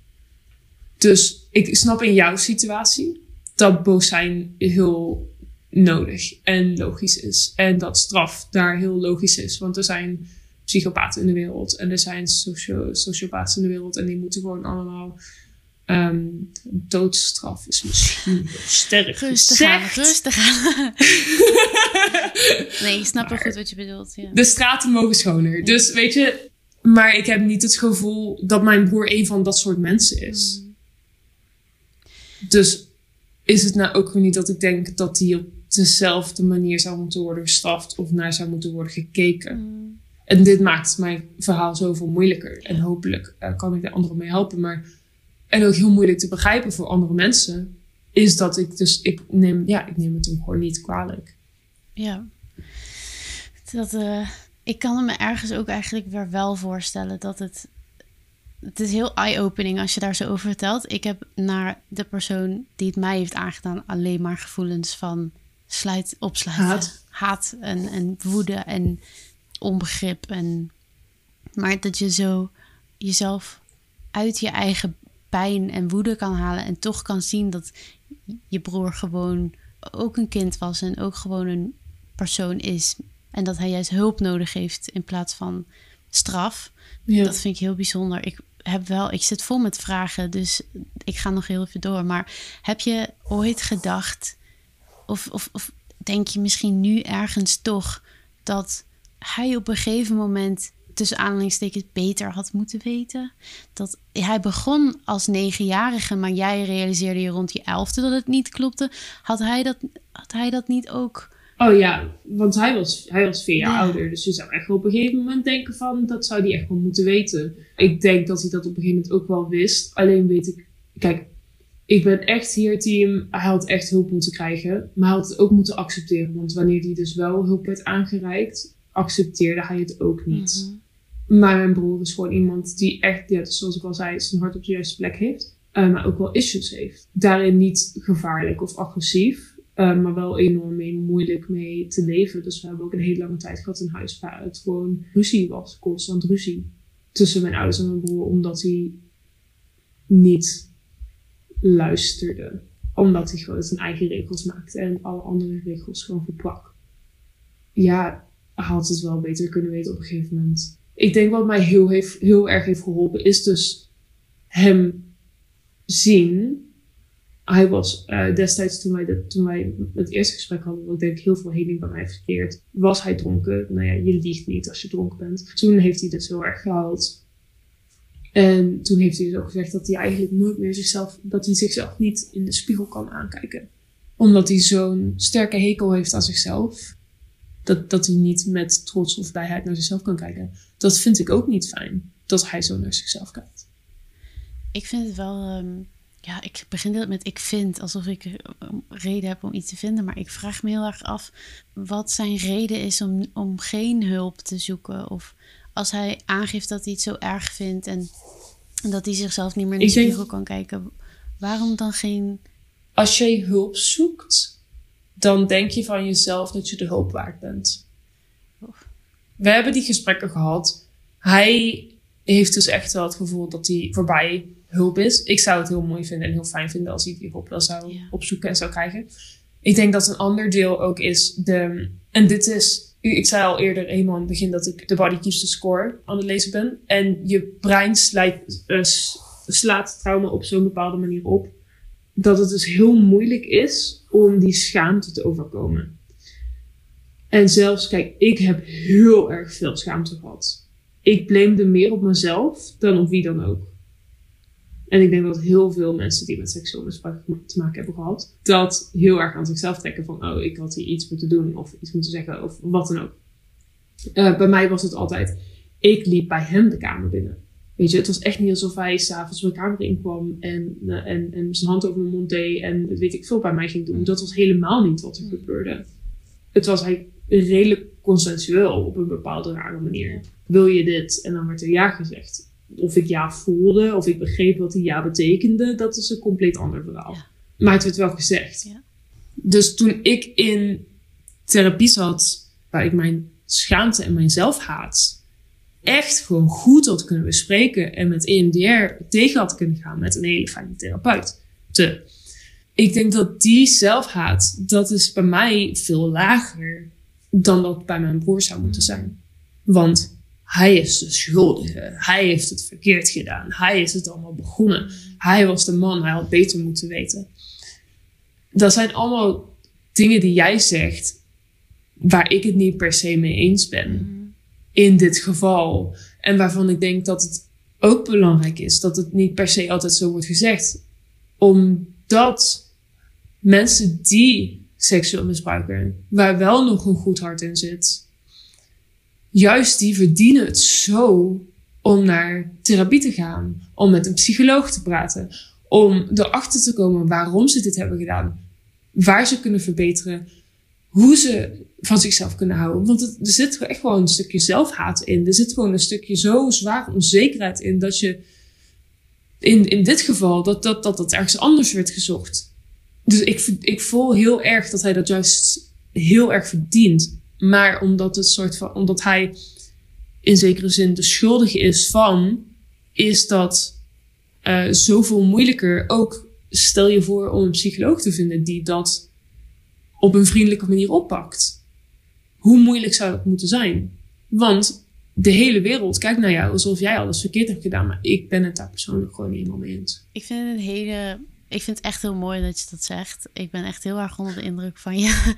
Dus ik snap in jouw situatie dat boos zijn heel nodig en logisch is. En dat straf daar heel logisch is. Want er zijn psychopaten in de wereld en er zijn socio sociopaten in de wereld en die moeten gewoon allemaal. Um, doodstraf is misschien sterk
rustig
Aan,
rustig aan. nee, ik snap wel goed wat je bedoelt. Ja.
De straten mogen schoner. Dus weet je, maar ik heb niet het gevoel dat mijn broer een van dat soort mensen is. Mm. Dus is het nou ook weer niet dat ik denk dat hij op dezelfde manier zou moeten worden gestraft of naar zou moeten worden gekeken. Mm. En dit maakt mijn verhaal zoveel moeilijker. En hopelijk uh, kan ik de anderen mee helpen. Maar, en ook heel moeilijk te begrijpen voor andere mensen, is dat ik dus, ik neem, ja, ik neem het hem gewoon niet kwalijk.
Ja. Dat, uh, ik kan me ergens ook eigenlijk weer wel voorstellen dat het het is heel eye-opening als je daar zo over vertelt. Ik heb naar de persoon die het mij heeft aangedaan alleen maar gevoelens van sluit, opsluiten.
Haat.
Haat en, en woede en onbegrip. En, maar dat je zo jezelf uit je eigen pijn en woede kan halen en toch kan zien dat je broer gewoon ook een kind was en ook gewoon een persoon is. En dat hij juist hulp nodig heeft in plaats van straf.
Ja.
Dat vind ik heel bijzonder. Ik heb wel, ik zit vol met vragen, dus ik ga nog heel even door. Maar heb je ooit gedacht, of, of, of denk je misschien nu ergens toch, dat hij op een gegeven moment tussen aanhalingstekens beter had moeten weten? Dat hij begon als negenjarige, maar jij realiseerde je rond je elfde dat het niet klopte. Had hij dat, had hij dat niet ook?
Oh ja, want hij was, hij was vier jaar
Ja.
ouder. Dus je zou echt op een gegeven moment denken van... dat zou hij echt wel moeten weten. Ik denk dat hij dat op een gegeven moment ook wel wist. Alleen weet ik... Kijk, ik ben echt hier team... Hij had echt hulp moeten krijgen. Maar hij had het ook moeten accepteren. Want wanneer hij dus wel hulp werd aangereikt... accepteerde hij het ook niet.
Mhm.
Maar mijn broer is gewoon iemand die echt, ja, dus zoals ik al zei, zijn hart op de juiste plek heeft. eh, maar ook wel issues heeft. Daarin niet gevaarlijk of agressief. eh, maar wel enorm mee, moeilijk mee te leven. Dus we hebben ook een hele lange tijd gehad in huis waar het gewoon ruzie was. Constant ruzie. Tussen mijn ouders en mijn broer. Omdat hij niet luisterde. Omdat hij gewoon zijn eigen regels maakte. En alle andere regels gewoon verprak. Ja, had het wel beter kunnen weten op een gegeven moment. Ik denk wat mij heel, heeft, heel erg heeft geholpen is dus hem zien. Hij was eh, destijds toen wij, het eerste gesprek hadden, wat ik denk heel veel heling bij mij gecreëerd, was hij dronken. Nou ja, je liegt niet als je dronken bent. Toen heeft hij dus heel erg gehuild. En toen heeft hij dus ook gezegd dat hij eigenlijk nooit meer zichzelf, dat hij zichzelf niet in de spiegel kan aankijken. Omdat hij zo'n sterke hekel heeft aan zichzelf. Dat, dat hij niet met trots of blijheid naar zichzelf kan kijken. Dat vind ik ook niet fijn. Dat hij zo naar zichzelf kijkt.
Ik vind het wel. ehm, ja, ik begin dit met ik vind alsof ik eh, reden heb om iets te vinden. Maar ik vraag me heel erg af wat zijn reden is om, om geen hulp te zoeken. Of als hij aangeeft dat hij het zo erg vindt en, en dat hij zichzelf niet meer in de
denk-
spiegel kan kijken. Waarom dan geen.
Als jij hulp zoekt, dan denk je van jezelf dat je de hulp waard bent. We hebben die gesprekken gehad. Hij heeft dus echt wel het gevoel dat hij voorbij hulp is. Ik zou het heel mooi vinden en heel fijn vinden als hij die hulp wel zou
Ja.
opzoeken en zou krijgen. Ik denk dat een ander deel ook is de. En dit is. Ik zei al eerder eenmaal in het begin dat ik de Body Keeps the Score aan het lezen ben. En je brein slijt, eh, slaat trauma op zo'n bepaalde manier op. Dat het dus heel moeilijk is om die schaamte te overkomen. En zelfs, kijk, ik heb heel erg veel schaamte gehad. Ik blamede meer op mezelf dan op wie dan ook. En ik denk dat heel veel mensen die met seksueel misbruik te maken hebben gehad, dat heel erg aan zichzelf trekken van, oh, ik had hier iets moeten doen of iets moeten zeggen of wat dan ook. Eh, bij mij was het altijd, ik liep bij hem de kamer binnen. Weet je, het was echt niet alsof hij s'avonds mijn kamer inkwam en, eh, en, en zijn hand over mijn mond deed en weet ik veel bij mij ging doen. Dat was helemaal niet wat er gebeurde. Het was eigenlijk redelijk consensueel op een bepaalde rare manier. Wil je dit? En dan werd er ja gezegd. Of ik ja voelde, of ik begreep wat die ja betekende, dat is een compleet ander verhaal.
Ja.
Maar het werd wel gezegd.
Ja.
Dus toen ik in therapie zat, waar ik mijn schaamte en mijn zelfhaat echt gewoon goed had kunnen bespreken en met EMDR tegen had kunnen gaan met een hele fijne therapeut. Te. Ik denk dat die zelfhaat, dat is bij mij veel lager dan dat bij mijn broer zou moeten zijn. Want hij is de schuldige. Hij heeft het verkeerd gedaan. Hij is het allemaal begonnen. Hij was de man. Hij had beter moeten weten. Dat zijn allemaal dingen die jij zegt, waar ik het niet per se mee eens ben. In dit geval. En waarvan ik denk dat het ook belangrijk is dat het niet per se altijd zo wordt gezegd. Omdat mensen die seksueel misbruiken, waar wel nog een goed hart in zit, juist die verdienen het zo om naar therapie te gaan, om met een psycholoog te praten, om erachter te komen waarom ze dit hebben gedaan, waar ze kunnen verbeteren, hoe ze van zichzelf kunnen houden. Want er zit echt gewoon een stukje zelfhaat in. Er zit gewoon een stukje zo zware onzekerheid in dat je in, in dit geval dat dat, dat dat ergens anders werd gezocht. Dus ik, ik voel heel erg dat hij dat juist heel erg verdient. Maar omdat, het soort van, omdat hij in zekere zin de schuldige is van, is dat uh, zoveel moeilijker. Ook stel je voor om een psycholoog te vinden die dat op een vriendelijke manier oppakt. Hoe moeilijk zou dat moeten zijn? Want de hele wereld kijkt naar jou alsof jij alles verkeerd hebt gedaan. Maar ik ben het daar persoonlijk gewoon helemaal mee eens.
Ik vind het hele. Ik vind het echt heel mooi dat je dat zegt. Ik ben echt heel erg onder de indruk van je.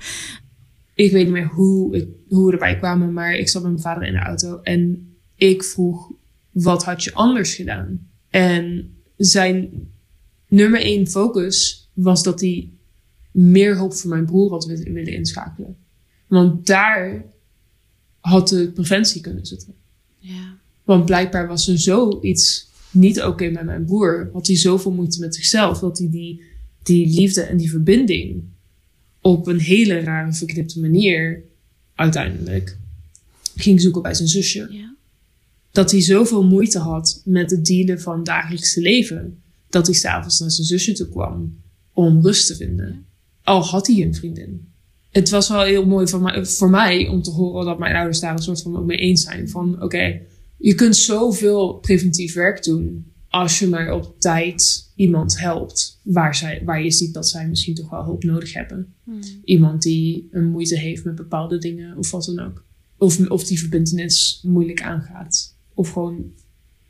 Ik weet niet meer hoe, ik, hoe we erbij kwamen, maar ik zat met mijn vader in de auto en ik vroeg: wat had je anders gedaan? En zijn nummer één focus was dat hij meer hulp voor mijn broer had willen inschakelen. Want daar had de preventie kunnen zitten.
Ja.
Want blijkbaar was er zoiets niet oké met mijn broer. Had hij zoveel moeite met zichzelf. Dat hij die, die liefde en die verbinding op een hele rare verknipte manier uiteindelijk ging zoeken bij zijn zusje.
Ja.
Dat hij zoveel moeite had met het dealen van dagelijkse leven. Dat hij s'avonds naar zijn zusje toe kwam om rust te vinden. Al had hij een vriendin het was wel heel mooi voor mij, voor mij om te horen dat mijn ouders daar een soort van ook mee eens zijn. Van oké, je kunt zoveel preventief werk doen als je maar op tijd iemand helpt waar, zij, waar je ziet dat zij misschien toch wel hulp nodig hebben.
Hmm.
Iemand die een moeite heeft met bepaalde dingen of wat dan ook. Of, of die verbindenis moeilijk aangaat. Of gewoon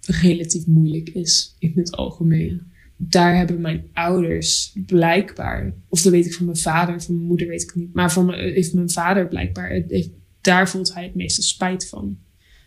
relatief moeilijk is in het algemeen daar hebben mijn ouders blijkbaar, of dat weet ik van mijn vader, van mijn moeder weet ik niet, maar van mijn, heeft mijn vader blijkbaar, heeft, daar voelt hij het meeste spijt van.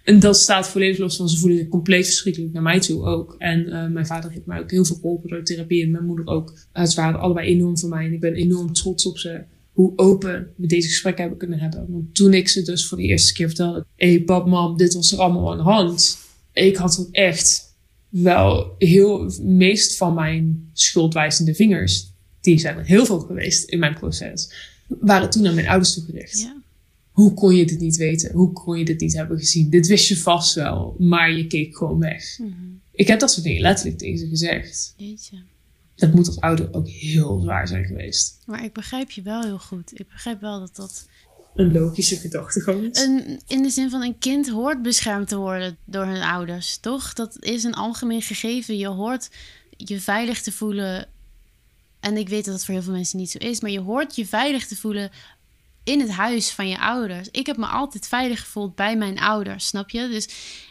En dat staat volledig los van ze voelen zich compleet verschrikkelijk naar mij toe ook. En uh, mijn vader heeft mij ook heel veel geholpen door therapie en mijn moeder ook. Ze waren allebei enorm voor mij en ik ben enorm trots op ze. Hoe open we deze gesprekken hebben kunnen hebben. Want toen ik ze dus voor de eerste keer vertelde: hé, hey, pap, mam, dit was er allemaal aan de hand. Ik had het echt wel heel meest van mijn schuldwijzende vingers, die zijn er heel veel geweest in mijn proces, waren toen aan mijn ouders toegericht. Hoe kon je dit niet weten? Hoe kon je dit niet hebben gezien? Dit wist je vast wel, maar je keek gewoon weg.
Mhm.
Ik heb dat soort dingen letterlijk tegen ze gezegd.
Jeetje.
Dat moet als ouder ook heel zwaar zijn geweest.
Maar ik begrijp je wel heel goed. Ik begrijp wel dat dat
Een logische gedachtegang. is.
Een, in de zin van een kind hoort beschermd te worden door hun ouders, toch? Dat is een algemeen gegeven. Je hoort je veilig te voelen. En ik weet dat het voor heel veel mensen niet zo is, maar je hoort je veilig te voelen in het huis van je ouders. Ik heb me altijd veilig gevoeld bij mijn ouders, snap je? Dus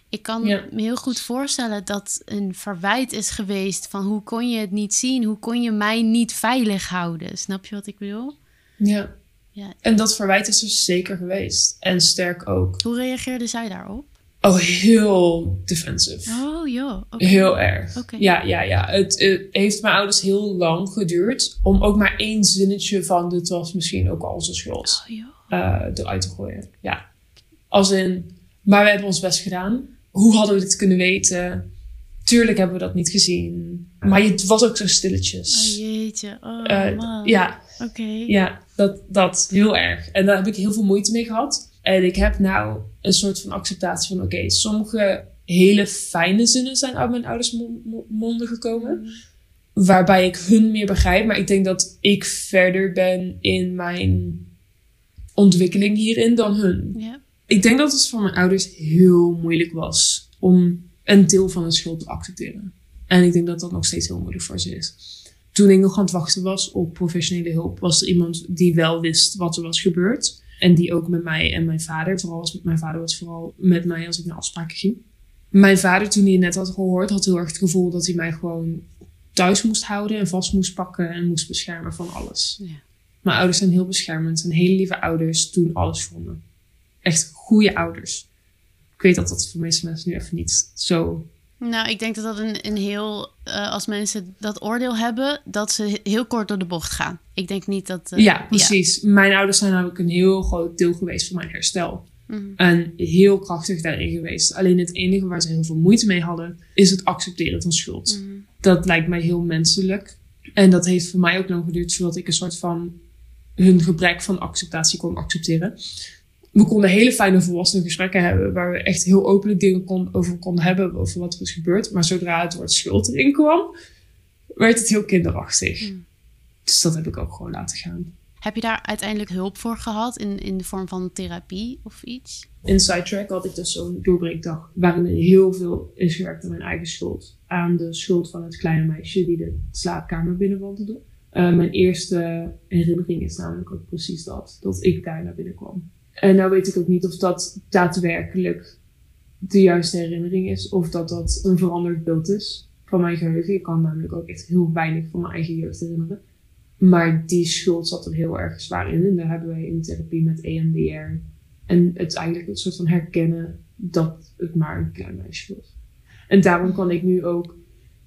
ik kan
Ja.
me heel goed voorstellen dat een verwijt is geweest van hoe kon je het niet zien? Hoe kon je mij niet veilig houden? Snap je wat ik bedoel?
Ja.
Ja.
En dat verwijt is er zeker geweest. En sterk ook.
Hoe reageerde zij daarop?
Oh, heel defensive.
Oh joh.
Heel erg. Ja, ja, ja. Het, het heeft mijn ouders heel lang geduurd om ook maar één zinnetje van dit was misschien ook al onze schuld
Oh joh.
eh, eruit te gooien. Ja. Als in, maar we hebben ons best gedaan. Hoe hadden we dit kunnen weten? Tuurlijk hebben we dat niet gezien. Maar het was ook zo stilletjes.
Oh jeetje, oh
Eh,
man.
ja,
Oké.
ja, dat, dat heel erg. En daar heb ik heel veel moeite mee gehad. En ik heb nou een soort van acceptatie van: oké, sommige hele fijne zinnen zijn uit mijn ouders mon- mon- monden gekomen. Waarbij ik hun meer begrijp. Maar ik denk dat ik verder ben in mijn ontwikkeling hierin dan hun.
Ja.
Ik denk dat het voor mijn ouders heel moeilijk was om een deel van hun schuld te accepteren. En ik denk dat dat nog steeds heel moeilijk voor ze is. Toen ik nog aan het wachten was op professionele hulp, was er iemand die wel wist wat er was gebeurd. En die ook met mij en mijn vader, vooral met mijn vader was vooral met mij als ik naar afspraken ging. Mijn vader, toen hij het net had gehoord, had heel erg het gevoel dat hij mij gewoon thuis moest houden en vast moest pakken en moest beschermen van alles.
Ja.
Mijn ouders zijn heel beschermend en hele lieve ouders doen alles voor me. Echt goede ouders. Ik weet dat dat voor meeste mensen nu even niet zo.
Nou, ik denk dat dat een, een heel... eh, als mensen dat oordeel hebben, dat ze heel kort door de bocht gaan. Ik denk niet dat... eh,
ja, precies. Mijn ouders zijn namelijk een heel groot deel geweest van mijn herstel.
Mhm.
En heel krachtig daarin geweest. Alleen het enige waar ze heel veel moeite mee hadden, is het accepteren van schuld.
Mhm.
Dat lijkt mij heel menselijk. En dat heeft voor mij ook lang geduurd voordat ik een soort van hun gebrek van acceptatie kon accepteren. We konden hele fijne volwassene gesprekken hebben. Waar we echt heel openlijk dingen kon, over konden hebben. Over wat er is gebeurd. Maar zodra het woord schuld erin kwam, werd het heel kinderachtig.
Mm.
Dus dat heb ik ook gewoon laten gaan.
Heb je daar uiteindelijk hulp voor gehad in, in de vorm van therapie of iets?
In Sidetrack had ik dus zo'n doorbreekdag. Waarin er heel veel is gewerkt aan mijn eigen schuld. Aan de schuld van het kleine meisje die de slaapkamer binnenwandelde. Uh, mijn eerste herinnering is namelijk ook precies dat. Dat ik daar naar binnen kwam. En nou weet ik ook niet of dat daadwerkelijk de juiste herinnering is. Of dat dat een veranderd beeld is van mijn geheugen. Ik kan namelijk ook echt heel weinig van mijn eigen jeugd herinneren. Maar die schuld zat er heel erg zwaar in. En daar hebben wij in therapie met EMDR. En het eigenlijk een soort van herkennen dat het maar een klein meisje was. En daarom kan ik nu ook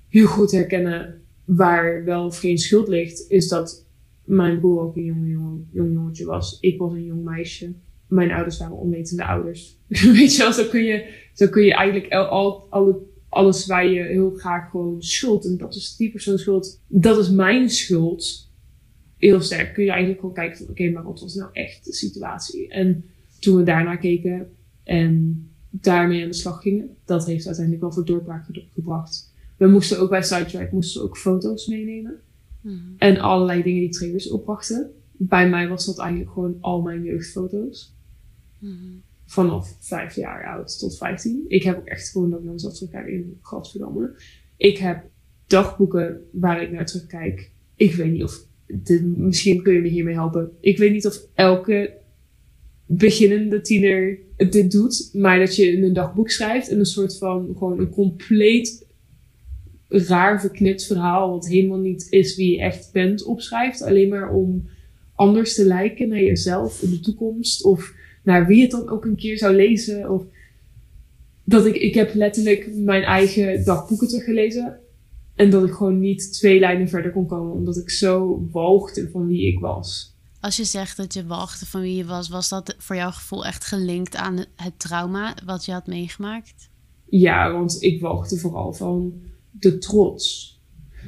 heel goed herkennen waar wel of geen schuld ligt. Is dat mijn broer ook een jong, jong, jong jongetje was. Ik was een jong meisje. Mijn ouders waren onwetende ouders. Weet je wel, zo kun je, zo kun je eigenlijk al, al, alle, alles waar je heel graag gewoon schuld. En dat is die persoon schuld. Dat is mijn schuld heel sterk kun je eigenlijk gewoon kijken van oké, maar wat was nou echt de situatie? En toen we daarna keken en daarmee aan de slag gingen, dat heeft uiteindelijk wel voor doorbraak gebracht. We moesten ook bij Sidetrack moesten ook foto's meenemen.
Mm.
En allerlei dingen die triggers opbrachten. Bij mij was dat eigenlijk gewoon al mijn jeugdfoto's. Vanaf vijf jaar oud tot vijftien. Ik heb ook echt gewoon dat ik naar mezelf terugkijk in godverdomme. Ik heb dagboeken waar ik naar terugkijk. Ik weet niet of de, misschien kun je me hiermee helpen. Ik weet niet of elke beginnende tiener dit doet, maar dat je in een dagboek schrijft en een soort van gewoon een compleet raar verknipt verhaal, wat helemaal niet is wie je echt bent, opschrijft. Alleen maar om anders te lijken naar jezelf in de toekomst of naar wie het dan ook een keer zou lezen. Of dat ik, ik heb letterlijk mijn eigen dagboeken teruggelezen en dat ik gewoon niet twee lijnen verder kon komen, omdat ik zo walgde van wie ik was.
Als je zegt dat je walgde van wie je was, was dat voor jouw gevoel echt gelinkt aan het trauma wat je had meegemaakt?
Ja, want ik walgde vooral van de trots.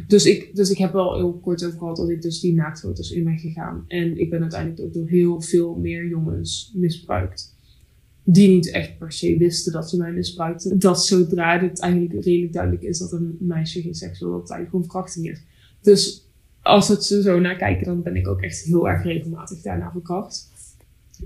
Dus ik, dus ik heb wel heel kort over gehad dat ik dus die naaktfoto's in ben gegaan. En ik ben uiteindelijk ook door heel veel meer jongens misbruikt die niet echt per se wisten dat ze mij misbruikten. Dat zodra het eigenlijk redelijk duidelijk is dat een meisje geen seks wil, dat het eigenlijk gewoon verkrachting is. Dus als we ze zo naar kijken, dan ben ik ook echt heel erg regelmatig daarna verkracht.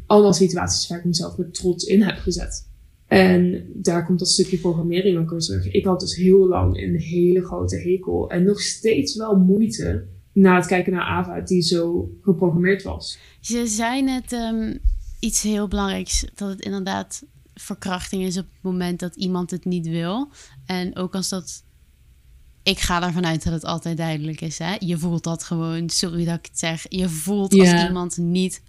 Allemaal situaties waar ik mezelf met trots in heb gezet. En daar komt dat stukje programmering ook weer terug. Ik had dus heel lang een hele grote hekel en nog steeds wel moeite na het kijken naar Ava, die zo geprogrammeerd was.
Je zei net um, iets heel belangrijks. Dat het inderdaad verkrachting is op het moment dat iemand het niet wil. En ook als dat. Ik ga ervan uit dat het altijd duidelijk is. Hè? Je voelt dat gewoon, sorry dat ik het zeg. Je voelt als iemand niet 100%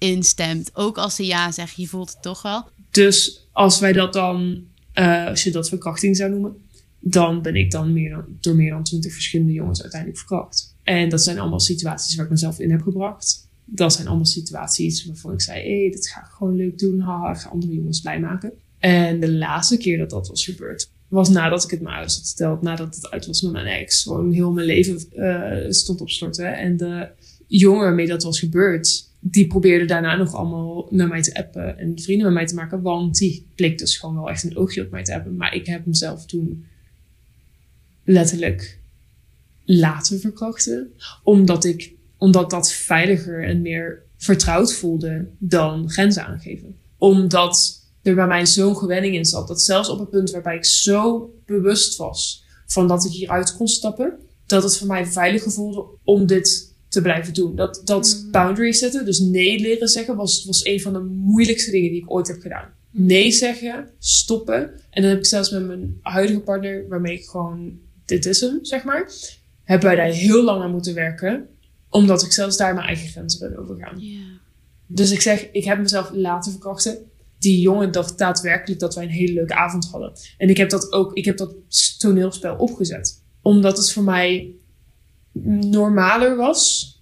instemt. Ook als ze ja zegt, je voelt het toch wel.
Dus als wij dat dan, eh, als je dat verkrachting zou noemen, dan ben ik dan meer dan, door meer dan twintig verschillende jongens uiteindelijk verkracht. En dat zijn allemaal situaties waar ik mezelf in heb gebracht. Dat zijn allemaal situaties waarvan ik zei, hé, hey, dit ga ik gewoon leuk doen. Haha, ik ga andere jongens blij maken. En de laatste keer dat dat was gebeurd, was nadat ik het mijn ouders had verteld. Nadat het uit was met mijn ex. Gewoon heel mijn leven eh, stond op storten. En de jongen waarmee dat was gebeurd, die probeerde daarna nog allemaal naar mij te appen en vrienden met mij te maken. Want die bleek dus gewoon wel echt een oogje op mij te hebben. Maar ik heb mezelf toen letterlijk laten verkrachten. Omdat, ik, omdat dat veiliger en meer vertrouwd voelde dan grenzen aangeven. Omdat er bij mij zo'n gewenning in zat. Dat zelfs op het punt waarbij ik zo bewust was van dat ik hieruit kon stappen. Dat het voor mij veiliger voelde om dit te blijven doen. Dat, dat
Mhm.
boundaries zetten, dus nee leren zeggen, was, was een van de moeilijkste dingen die ik ooit heb gedaan. Nee zeggen, stoppen. En dan heb ik zelfs met mijn huidige partner, waarmee ik gewoon, dit is hem, zeg maar. Hebben wij daar heel lang aan moeten werken. Omdat ik zelfs daar mijn eigen grenzen ben overgaan.
Ja.
Dus ik zeg, ik heb mezelf laten verkrachten. Die jongen dacht daadwerkelijk dat wij een hele leuke avond hadden. En ik heb dat ook, ik heb dat toneelspel opgezet. Omdat het voor mij normaler was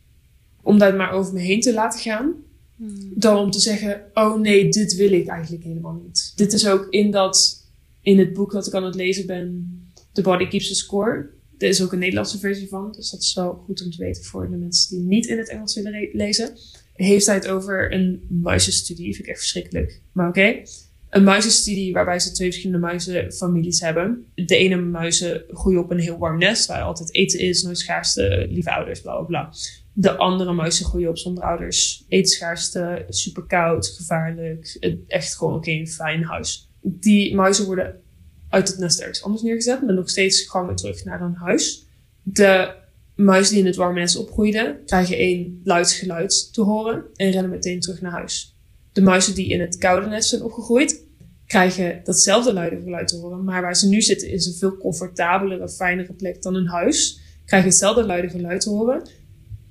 om dat maar over me heen te laten gaan.
Hmm.
Dan om te zeggen, oh nee, dit wil ik eigenlijk helemaal niet. Dit is ook in dat, in het boek dat ik aan het lezen ben, The Body Keeps the Score. Er is ook een Nederlandse versie van, dus dat is wel goed om te weten voor de mensen die niet in het Engels willen lezen. heeft hij het over een muizenstudie. Vind ik echt verschrikkelijk. Maar oké. Een muizenstudie waarbij ze twee verschillende muizenfamilies hebben. De ene muizen groeien op een heel warm nest waar altijd eten is, nooit schaarste, lieve ouders, bla bla bla. De andere muizen groeien op zonder ouders, etenschaarste, super koud, gevaarlijk. Echt gewoon een fijn huis. Die muizen worden uit het nest ergens anders neergezet, maar nog steeds gewoon weer terug naar hun huis. De muizen die in het warme nest opgroeiden, krijgen één luid geluid te horen en rennen meteen terug naar huis. De muizen die in het koude nest zijn opgegroeid, krijgen datzelfde luide geluid te horen. Maar waar ze nu zitten is een veel comfortabelere, fijnere plek dan hun huis. Krijgen hetzelfde luide geluid te horen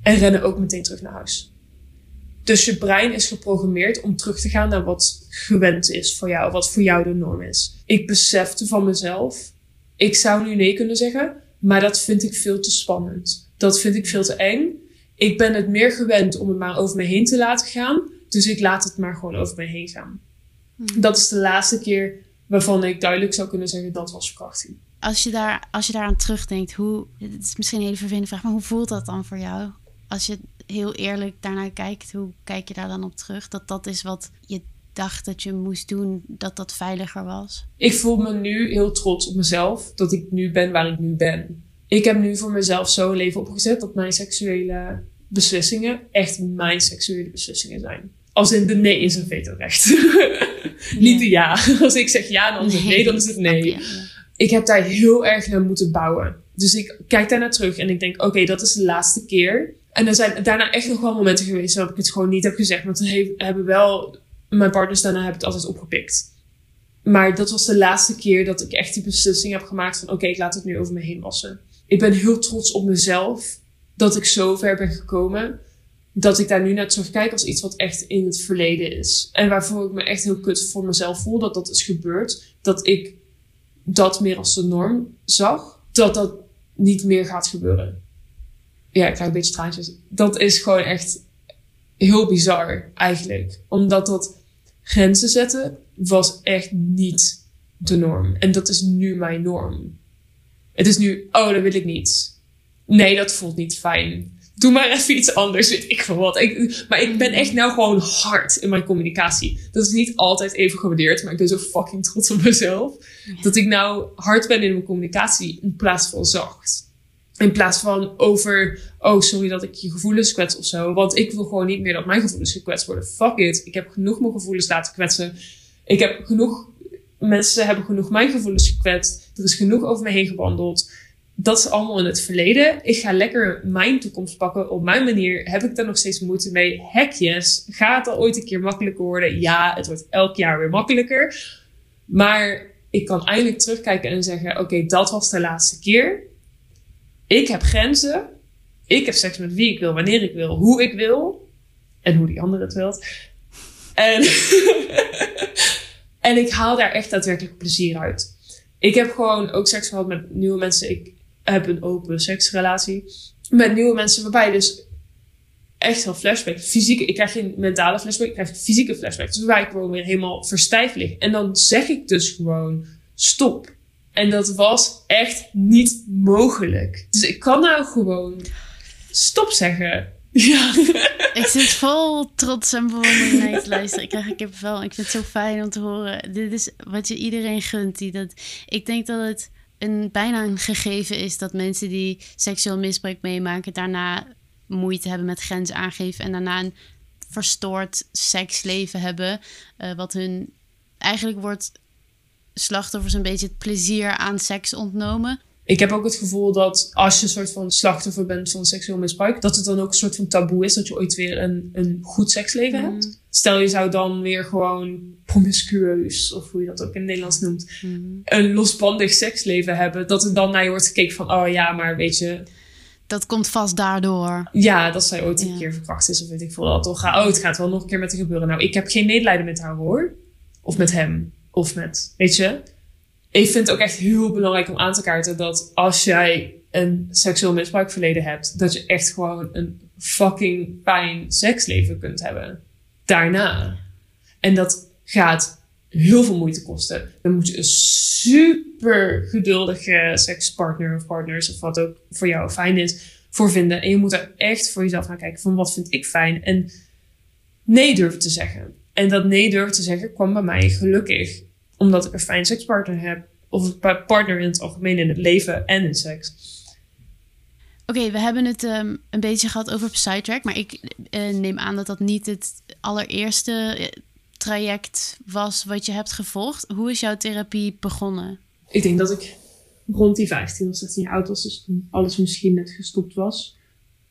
en rennen ook meteen terug naar huis. Dus je brein is geprogrammeerd om terug te gaan naar wat gewend is voor jou, wat voor jou de norm is. Ik besefte van mezelf, ik zou nu nee kunnen zeggen, maar dat vind ik veel te spannend. Dat vind ik veel te eng. Ik ben het meer gewend om het maar over me heen te laten gaan, dus ik laat het maar gewoon over me heen gaan. Hmm. Dat is de laatste keer waarvan ik duidelijk zou kunnen zeggen dat was verkrachting.
Als je, daar, als je daaraan terugdenkt, hoe, het is misschien een hele vervelende vraag, maar hoe voelt dat dan voor jou? Als je heel eerlijk daarnaar kijkt, hoe kijk je daar dan op terug? Dat dat is wat je dacht dat je moest doen, dat dat veiliger was?
Ik voel me nu heel trots op mezelf, dat ik nu ben waar ik nu ben. Ik heb nu voor mezelf zo een leven opgezet dat mijn seksuele beslissingen echt mijn seksuele beslissingen zijn. Als in de nee is een vetorecht. Niet de ja. Als ik zeg ja, dan is het nee, dan is het nee. Ik heb daar heel erg naar moeten bouwen. Dus ik kijk daarnaar terug en ik denk, oké, dat is de laatste keer. En er zijn daarna echt nog wel momenten geweest waarop ik het gewoon niet heb gezegd. Want dan hebben wel mijn partners daarna hebben het altijd opgepikt. Maar dat was de laatste keer dat ik echt die beslissing heb gemaakt van oké, ik laat het nu over me heen wassen. Ik ben heel trots op mezelf dat ik zo ver ben gekomen dat ik daar nu naar terugkijk als iets wat echt in het verleden is. En waarvoor ik me echt heel kut voor mezelf voel dat dat is gebeurd. Dat ik dat meer als de norm zag. Dat dat niet meer gaat gebeuren. Ja, ik krijg een beetje traantjes. Dat is gewoon echt heel bizar eigenlijk. Omdat dat grenzen zetten was echt niet de norm. En dat is nu mijn norm. Het is nu, oh, dat wil ik niet. Nee, dat voelt niet fijn doe maar even iets anders, weet ik van wat. Ik, maar ik ben echt nou gewoon hard in mijn communicatie. Dat is niet altijd even gewaardeerd, maar ik ben zo fucking trots op mezelf. Dat ik nou hard ben in mijn communicatie in plaats van zacht. In plaats van over, oh sorry dat ik je gevoelens kwets of zo. Want ik wil gewoon niet meer dat mijn gevoelens gekwetst worden. Fuck it. Ik heb genoeg mijn gevoelens laten kwetsen. Ik heb genoeg, mensen hebben genoeg mijn gevoelens gekwetst. Er is genoeg over me heen gewandeld dat is allemaal in het verleden. Ik ga lekker mijn toekomst pakken op mijn manier. Heb ik daar nog steeds moeite mee? Hekjes. Gaat het al ooit een keer makkelijker worden? Ja, het wordt elk jaar weer makkelijker. Maar ik kan eindelijk terugkijken en zeggen: Oké, dat was de laatste keer. Ik heb grenzen. Ik heb seks met wie ik wil, wanneer ik wil, hoe ik wil. En hoe die ander het wilt. En, en ik haal daar echt daadwerkelijk plezier uit. Ik heb gewoon ook seks gehad met nieuwe mensen. Ik heb een open seksrelatie met nieuwe mensen, waarbij je dus echt wel flashback. Fysieke, ik krijg geen mentale flashback, ik krijg fysieke flashback. Dus waarbij ik gewoon weer helemaal verstijfd lig. En dan zeg ik dus gewoon stop. En dat was echt niet mogelijk. Dus ik kan nou gewoon stop zeggen. Ja.
Ik zit vol trots en bewondering naar je te luisteren. Ik krijg een wel. Ik vind het zo fijn om te horen. Dit is wat je iedereen gunt. Die dat, ik denk dat het een, bijna een gegeven is dat mensen die seksueel misbruik meemaken, daarna moeite hebben met grenzen aangeven en daarna een verstoord seksleven hebben. Uh, wat hun eigenlijk wordt slachtoffers een beetje het plezier aan seks ontnomen.
Ik heb ook het gevoel dat als je een soort van slachtoffer bent van seksueel misbruik, dat het dan ook een soort van taboe is dat je ooit weer een, een goed seksleven mm. hebt. Stel je zou dan weer gewoon promiscueus, of hoe je dat ook in het Nederlands noemt, mm. een losbandig seksleven hebben, dat er dan naar je wordt gekeken van, oh ja, maar weet je,
dat komt vast daardoor.
Ja, dat zij ooit een keer verkracht is of weet ik veel. Toch, oh, het gaat wel nog een keer met haar gebeuren. Nou, ik heb geen medelijden met haar hoor. Of met hem. Of met, weet je ik vind het ook echt heel belangrijk om aan te kaarten dat als jij een seksueel misbruikverleden hebt, dat je echt gewoon een fucking fijn seksleven kunt hebben. Daarna. En dat gaat heel veel moeite kosten. Dan moet je een super geduldige sekspartner of partners of wat ook voor jou fijn is voor vinden. En je moet er echt voor jezelf naar kijken van wat vind ik fijn. En nee durven te zeggen. En dat nee durven te zeggen kwam bij mij gelukkig omdat ik een fijn sekspartner heb. Of een partner in het algemeen in het leven en in seks.
Oké, we hebben het ehm, een beetje gehad over Psytrack. Maar ik eh, neem aan dat dat niet het allereerste eh, traject was wat je hebt gevolgd. Hoe is jouw therapie begonnen?
Ik denk dat ik rond die 15 of 16 jaar oud was. Dus toen alles misschien net gestopt was.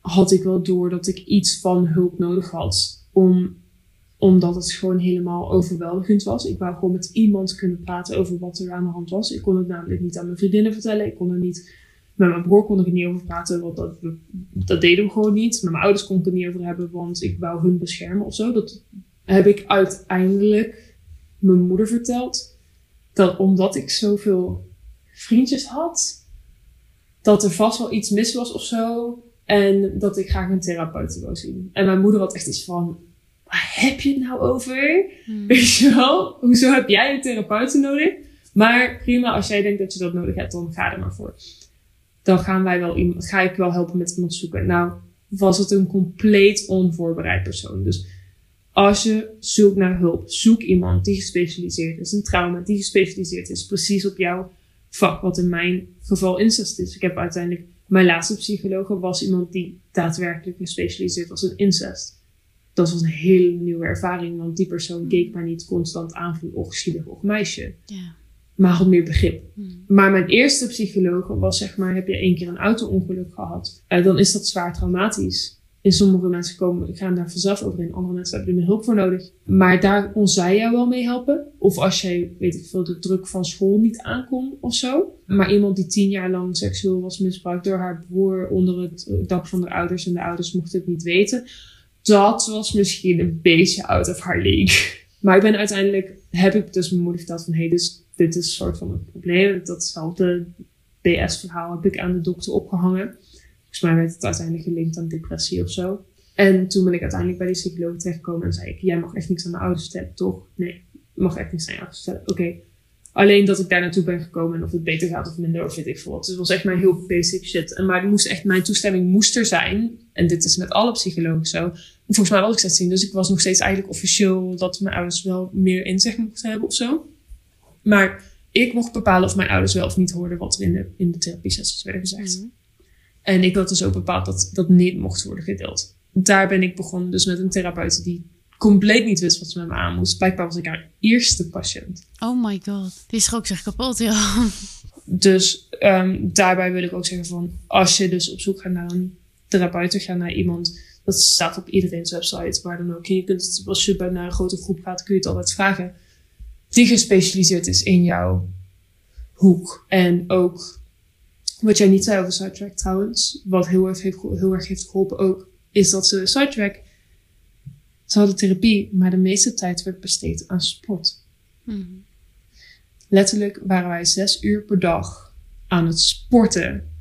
Had ik wel door dat ik iets van hulp nodig had. Om omdat het gewoon helemaal overweldigend was. Ik wou gewoon met iemand kunnen praten over wat er aan de hand was. Ik kon het namelijk niet aan mijn vriendinnen vertellen. Ik kon er niet... Met mijn broer kon er niet over praten, want dat, dat deden we gewoon niet. Met mijn ouders kon ik het niet over hebben, want ik wou hun beschermen of zo. Dat heb ik uiteindelijk mijn moeder verteld. Dat omdat ik zoveel vriendjes had, dat er vast wel iets mis was of zo. En dat ik graag een therapeut wou zien. En mijn moeder had echt iets van, waar heb je het nou over? Hmm. Weet je wel? Hoezo heb jij een therapeut nodig? Maar prima, als jij denkt dat je dat nodig hebt, dan ga er maar voor. Dan gaan wij wel iemand, ga ik wel helpen met iemand zoeken. Nou, was het een compleet onvoorbereid persoon. Dus als je zoekt naar hulp, zoek iemand die gespecialiseerd is. Een trauma die gespecialiseerd is. Precies op jouw vak, wat in mijn geval incest is. Ik heb uiteindelijk, mijn laatste psycholoog was iemand die daadwerkelijk gespecialiseerd was in incest dat was een hele nieuwe ervaring, want die persoon hmm. keek mij niet constant aan van, och, zielig, och, meisje. Ja. Maar had meer begrip. Hmm. Maar mijn eerste psycholoog was, zeg maar, heb je één keer een auto-ongeluk gehad? Uh, dan is dat zwaar traumatisch. In sommige mensen komen, gaan daar vanzelf over in. Andere mensen hebben er meer hulp voor nodig. Maar daar kon zij jou wel mee helpen. Of als jij, weet ik veel, de druk van school niet aankon of zo. Maar iemand die tien jaar lang seksueel was misbruikt door haar broer onder het dak van de ouders. En de ouders mochten het niet weten dat was misschien een beetje out of haar league. Maar ik ben uiteindelijk, heb ik dus mijn moeder verteld van, hé, hey, dus dit is een soort van een probleem. Datzelfde BS-verhaal heb ik aan de dokter opgehangen. Volgens mij werd het uiteindelijk gelinkt aan depressie of zo. En toen ben ik uiteindelijk bij die psycholoog terechtgekomen en zei ik, jij mag echt niks aan mijn ouders vertellen, toch? Nee, mag echt niks aan je ouders vertellen. Oké. Alleen dat ik daar naartoe ben gekomen en of het beter gaat of minder of weet ik veel wat. het was echt mijn heel basic shit. En maar moest echt, mijn toestemming moest er zijn. En dit is met alle psychologen zo volgens mij was ik 16, dus ik was nog steeds eigenlijk officieel dat mijn ouders wel meer inzicht mochten hebben of zo. Maar ik mocht bepalen of mijn ouders wel of niet hoorden wat er in de, in de therapie sessies werden gezegd. Mhm. En ik had dus ook bepaald dat dat niet mocht worden gedeeld. Daar ben ik begonnen dus met een therapeut die compleet niet wist wat ze met me aan moest. Blijkbaar was ik haar eerste patiënt.
Oh my god, die schrok zich kapot, ja.
Dus um, daarbij wil ik ook zeggen van, als je dus op zoek gaat naar een therapeut, ga naar iemand dat staat op iedereen's website, waar dan ook. je kunt, als je naar een grote groep gaat, kun je het altijd vragen. Die gespecialiseerd is in jouw hoek. En ook, wat jij niet zei over Sidetrack trouwens, wat heel erg heeft, heel erg heeft geholpen ook, is dat ze Sidetrack, ze hadden therapie, maar de meeste tijd werd besteed aan sport. Hmm. Letterlijk waren wij zes uur per dag aan het sporten.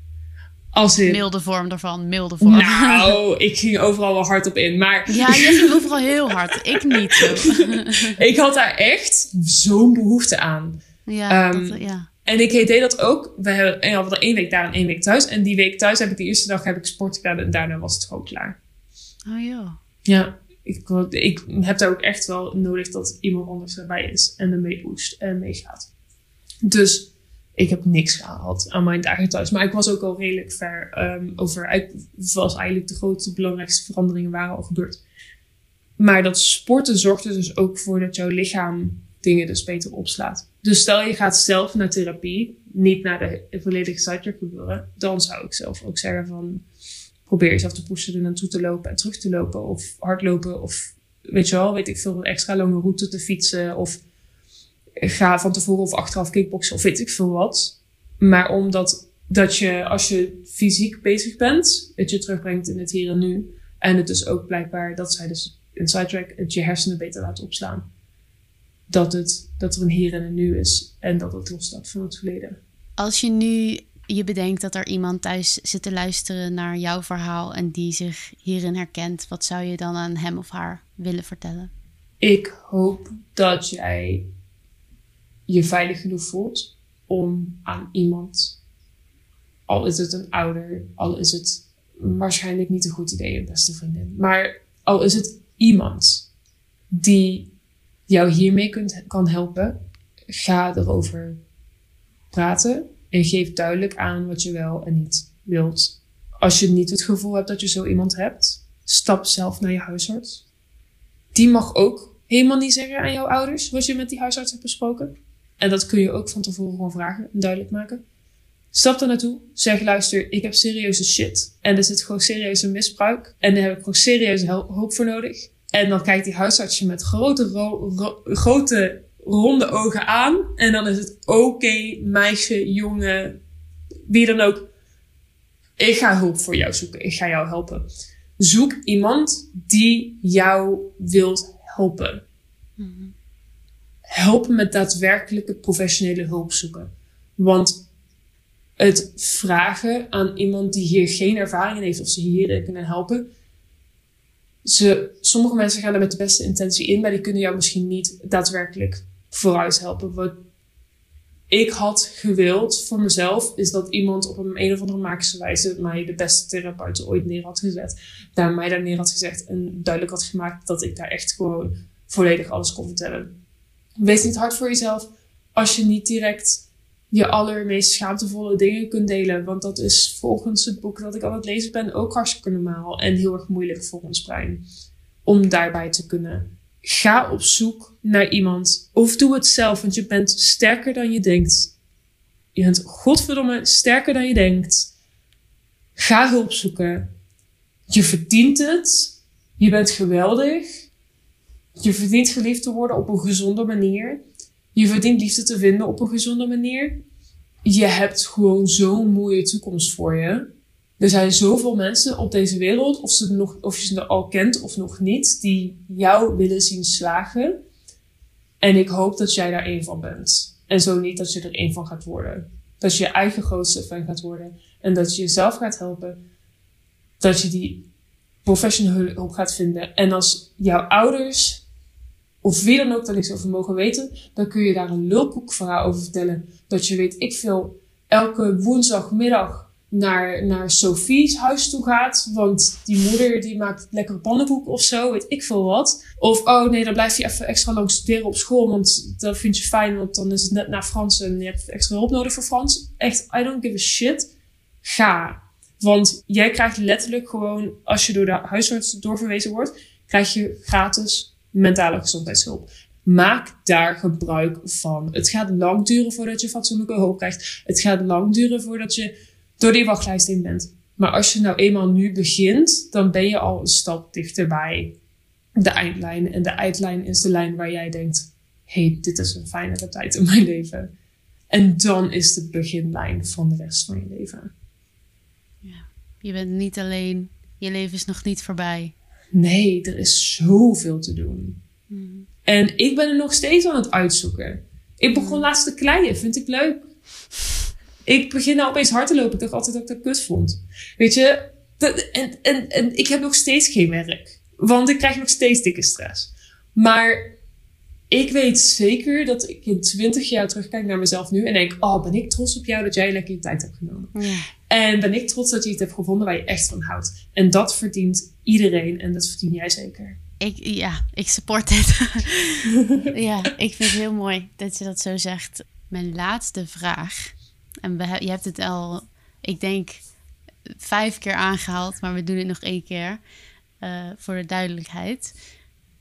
Als in... Milde vorm ervan, milde vorm.
Nou, ik ging overal wel hard op in. Maar...
Ja, je ging overal heel hard. Ik niet
ik had daar echt zo'n behoefte aan. Ja, um, dat, ja. En ik deed dat ook. We hebben, we hadden één week daar en één week thuis. En die week thuis heb ik de eerste dag heb ik sport gedaan. En daarna was het gewoon klaar.
Oh ja.
Ja, ik, ik heb daar ook echt wel nodig dat iemand anders erbij is. En ermee pusht en meegaat. Dus ik heb niks gehaald aan mijn dagen thuis. Maar ik was ook al redelijk ver um, over. Ik was eigenlijk de grootste, belangrijkste veranderingen waren al gebeurd. Maar dat sporten zorgt er dus ook voor dat jouw lichaam dingen dus beter opslaat. Dus stel je gaat zelf naar therapie, niet naar de volledige gebeuren, dan zou ik zelf ook zeggen van probeer jezelf te pushen er naartoe te lopen en terug te lopen of hardlopen of weet je wel, weet ik veel, een extra lange route te fietsen of ga van tevoren of achteraf kickboksen of weet ik veel wat. Maar omdat dat je, als je fysiek bezig bent, het je terugbrengt in het hier en nu. En het dus ook blijkbaar, dat zij dus in Sidetrack, het je hersenen beter laat opslaan. Dat, het, dat er een hier en een nu is en dat het losstaat van het verleden.
Als je nu je bedenkt dat er iemand thuis zit te luisteren naar jouw verhaal en die zich hierin herkent, wat zou je dan aan hem of haar willen vertellen?
Ik hoop dat jij je veilig genoeg voelt om aan iemand, al is het een ouder, al is het waarschijnlijk niet een goed idee, een beste vriendin, maar al is het iemand die jou hiermee kunt, kan helpen, ga erover praten en geef duidelijk aan wat je wel en niet wilt. Als je niet het gevoel hebt dat je zo iemand hebt, stap zelf naar je huisarts. Die mag ook helemaal niet zeggen aan jouw ouders wat je met die huisarts hebt besproken. En dat kun je ook van tevoren gewoon vragen en duidelijk maken. Stap er naartoe. Zeg, luister, ik heb serieuze shit. En er zit gewoon serieuze misbruik. En daar heb ik gewoon serieuze hulp voor nodig. En dan kijkt die huisarts je met grote, grote ronde ogen aan. En dan is het oké, meisje, jongen, wie dan ook. Ik ga hulp voor jou zoeken. Ik ga jou helpen. Zoek iemand die jou wilt helpen. Helpen met daadwerkelijke professionele hulp zoeken. Want het vragen aan iemand die hier geen ervaring in heeft of ze hier kunnen helpen. Ze, sommige mensen gaan er met de beste intentie in, maar die kunnen jou misschien niet daadwerkelijk vooruit helpen. Wat ik had gewild voor mezelf, is dat iemand op een, een of andere magische wijze mij de beste therapeut ooit neer had gezet. Daar mij daar neer had gezegd en duidelijk had gemaakt dat ik daar echt gewoon volledig alles kon vertellen. Wees niet hard voor jezelf als je niet direct je allermeest schaamtevolle dingen kunt delen. Want dat is volgens het boek dat ik aan het lezen ben ook hartstikke normaal en heel erg moeilijk voor ons brein. Om daarbij te kunnen. Ga op zoek naar iemand. Of doe het zelf, want je bent sterker dan je denkt. Je bent godverdomme sterker dan je denkt. Ga hulp zoeken. Je verdient het. Je bent geweldig. Je verdient geliefd te worden op een gezonde manier. Je verdient liefde te vinden op een gezonde manier. Je hebt gewoon zo'n mooie toekomst voor je. Er zijn zoveel mensen op deze wereld, of, ze nog, of je ze al kent of nog niet, die jou willen zien slagen. En ik hoop dat jij daar één van bent. En zo niet dat je er één van gaat worden. Dat je je eigen grootste fan gaat worden. En dat je jezelf gaat helpen. Dat je die professionele hulp gaat vinden. En als jouw ouders of wie dan ook daar niks over mogen weten, dan kun je daar een lulkoekverhaal over vertellen. Dat je weet, ik veel, elke woensdagmiddag naar, naar Sophie's huis toe gaat. Want die moeder die maakt lekkere pannenkoek of zo, weet ik veel wat. Of, oh nee, dan blijf je even extra lang studeren op school. Want dat vind je fijn, want dan is het net naar Frans en je hebt extra hulp nodig voor Frans. Echt, I don't give a shit. Ga. Want jij krijgt letterlijk gewoon, als je door de huisarts doorverwezen wordt, krijg je gratis mentale gezondheidshulp. Maak daar gebruik van. Het gaat lang duren voordat je fatsoenlijke hulp krijgt. Het gaat lang duren voordat je door die wachtlijst in bent. Maar als je nou eenmaal nu begint, dan ben je al een stap dichterbij de eindlijn. En de eindlijn is de lijn waar jij denkt: hey, dit is een fijnere tijd in mijn leven. En dan is de beginlijn van de rest van je leven.
Ja, je bent niet alleen. Je leven is nog niet voorbij.
Nee, er is zoveel te doen. Hmm. En ik ben er nog steeds aan het uitzoeken. Ik begon hmm. laatst te kleien, vind ik leuk. Ik begin nou opeens hard te lopen. Ik dacht altijd dat ik dat kut vond. Weet je, en, en, en ik heb nog steeds geen werk. Want ik krijg nog steeds dikke stress. Maar ik weet zeker dat ik in 20 jaar terugkijk naar mezelf nu en denk: Oh, ben ik trots op jou dat jij lekker je tijd hebt genomen. Ja. En ben ik trots dat je iets hebt gevonden waar je echt van houdt. En dat verdient iedereen en dat verdien jij zeker.
Ik, ja, ik support dit. ja, ik vind het heel mooi dat je dat zo zegt. Mijn laatste vraag. En we, je hebt het al, ik denk, vijf keer aangehaald, maar we doen het nog één keer uh, voor de duidelijkheid.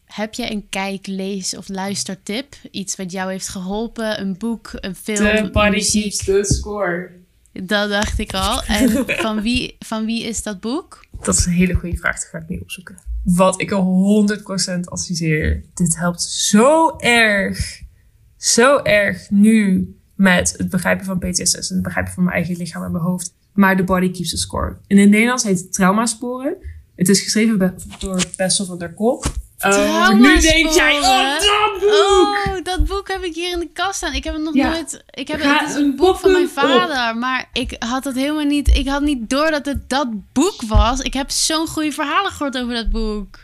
Heb je een kijk, lees of luistertip? Iets wat jou heeft geholpen? Een boek, een film,
The Body muziek? Keeps the Score.
Dat dacht ik al. En van wie, van wie is dat boek?
Dat is een hele goede vraag. Dat ga ik nu opzoeken. Wat ik al 100% adviseer. Dit helpt zo erg. Zo erg nu met het begrijpen van PTSS en het begrijpen van mijn eigen lichaam en mijn hoofd. Maar The Body Keeps the Score. En in het Nederlands heet het Traumasporen. Het is geschreven door Bessel van der Kolk.
Oh, nu denk jij, oh, dat boek! Oh, dat boek heb ik hier in de kast staan. Ik heb het nog nooit... Ik heb, het is een boek van mijn vader, maar ik had het helemaal niet... Ik had niet door dat het dat boek was. Ik heb zo'n goede verhalen gehoord over dat boek.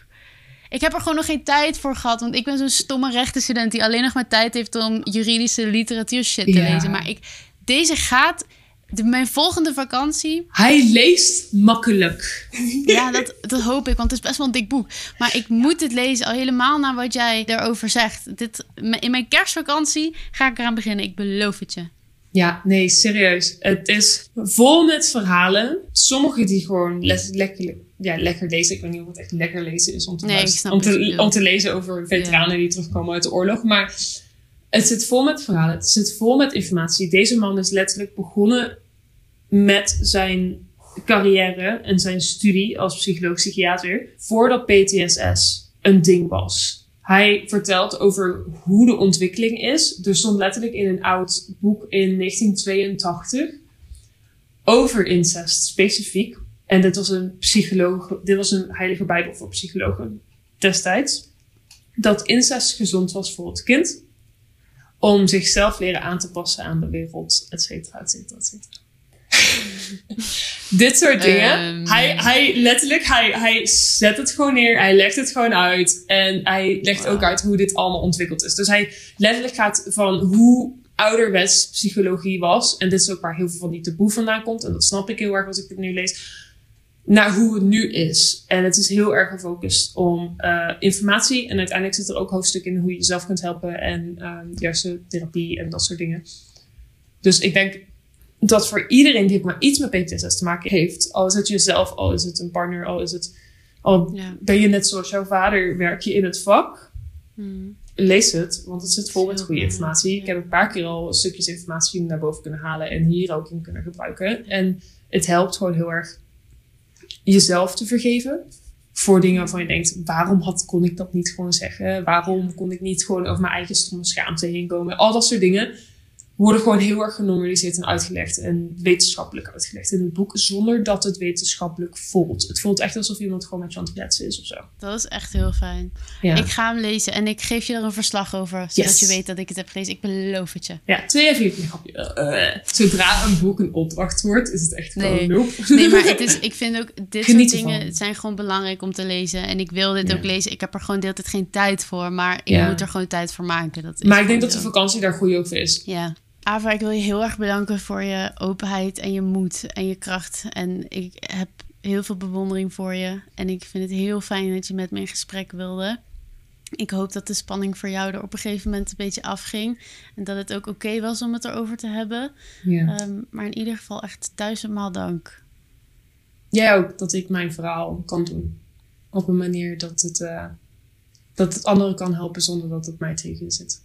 Ik heb er gewoon nog geen tijd voor gehad, want ik ben zo'n stomme rechtenstudent die alleen nog maar tijd heeft om juridische literatuur shit te lezen. Maar ik, deze gaat de, mijn volgende vakantie.
Hij leest makkelijk.
Ja, dat, dat hoop ik, want het is best wel een dik boek. Maar ik moet het lezen, al helemaal naar wat jij erover zegt. Dit, in mijn kerstvakantie ga ik eraan beginnen. Ik beloof het je.
Ja, nee, serieus. Het is vol met verhalen. Sommige die gewoon lekker, ja, lekker lezen. Ik weet niet of het echt lekker lezen is om te,
Nee,
om te, om te lezen over veteranen die terugkomen uit de oorlog. Maar het zit vol met verhalen. Het zit vol met informatie. Deze man is letterlijk begonnen met zijn carrière en zijn studie als psycholoog-psychiater voordat PTSS een ding was. Hij vertelt over hoe de ontwikkeling is. Er stond letterlijk in een oud boek in 1982 over incest specifiek. En dit was een psycholoog, dit was een heilige bijbel voor psychologen destijds. Dat incest gezond was voor het kind. Om zichzelf leren aan te passen aan de wereld, et cetera, et cetera, et cetera. Dit soort dingen.
Ehm.
Hij, hij letterlijk, hij, hij zet het gewoon neer. Hij legt het gewoon uit. En hij legt ook uit hoe dit allemaal ontwikkeld is. Dus hij letterlijk gaat van hoe ouderwets psychologie was. En dit is ook waar heel veel van die taboe vandaan komt. En dat snap ik heel erg als ik dit nu lees. Naar hoe het nu is. En het is heel erg gefocust om eh, informatie. En uiteindelijk zit er ook hoofdstuk in hoe je jezelf kunt helpen. En ehm juiste therapie en dat soort dingen. Dus ik denk dat voor iedereen die maar iets met PTSS te maken heeft, al is het jezelf, al is het een partner, al is het, al
Ja.
ben je net zoals jouw vader, werk je in het vak,
Hmm.
lees het, want het zit vol met goede
goed,
informatie.
ja.
Ik heb een paar keer al stukjes informatie naar boven kunnen halen en hier ook in kunnen gebruiken. En het helpt gewoon heel erg jezelf te vergeven voor dingen waarvan je denkt, waarom had, kon ik dat niet gewoon zeggen? Waarom kon ik niet gewoon over mijn eigen stomme schaamte heen komen? Al dat soort dingen worden gewoon heel erg genormaliseerd en uitgelegd en wetenschappelijk uitgelegd in het boek, zonder dat het wetenschappelijk voelt. Het voelt echt alsof iemand gewoon met je aan het kletsen is of zo.
Dat is echt heel fijn.
Ja,
Ik ga hem lezen en ik geef je er een verslag over, zodat
Yes.
je weet dat ik het heb gelezen. Ik beloof het je.
ja twee en vier grapje. Eh, zodra een boek een opdracht wordt, is het echt gewoon
Nee.
nope.
Nee, maar het is, ik vind ook dit
Geniet
soort dingen
ervan.
het zijn gewoon belangrijk om te lezen. En ik wil dit
Ja.
ook lezen. Ik heb er gewoon de hele tijd geen tijd voor, maar ik
Ja.
moet er gewoon tijd voor maken. Dat is
Maar ik denk dat de vakantie daar goed over is.
Ja. Ava, ik wil je heel erg bedanken voor je openheid en je moed en je kracht. En ik heb heel veel bewondering voor je. En ik vind het heel fijn dat je met me in gesprek wilde. Ik hoop dat de spanning voor jou er op een gegeven moment een beetje afging. En dat het ook oké was om het erover te hebben.
Ja.
Ehm, maar in ieder geval echt duizendmaal dank.
Jij ook, dat ik mijn verhaal kan doen. Op een manier dat het, eh, dat het anderen kan helpen zonder dat het mij tegen zit.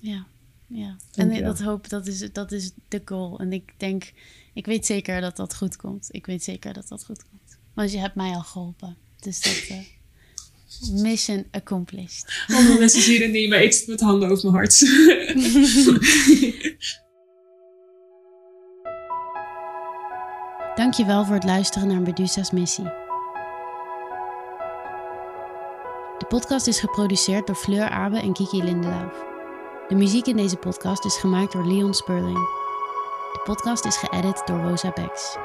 Ja, ja. En dat hoop, dat is, dat is de goal. En ik denk, ik weet zeker dat dat goed komt. Ik weet zeker dat dat goed komt. Want je hebt mij al geholpen. Dus dat... eh, mission accomplished.
Andere mensen zien het niet, maar ik zit met handen over mijn hart.
Dankjewel voor het luisteren naar Medusa's missie. De podcast is geproduceerd door Fleur Abe en Kiki Lindelauf. De muziek in deze podcast is gemaakt door Leon Sperling. De podcast is geëdit door Rosa Bex.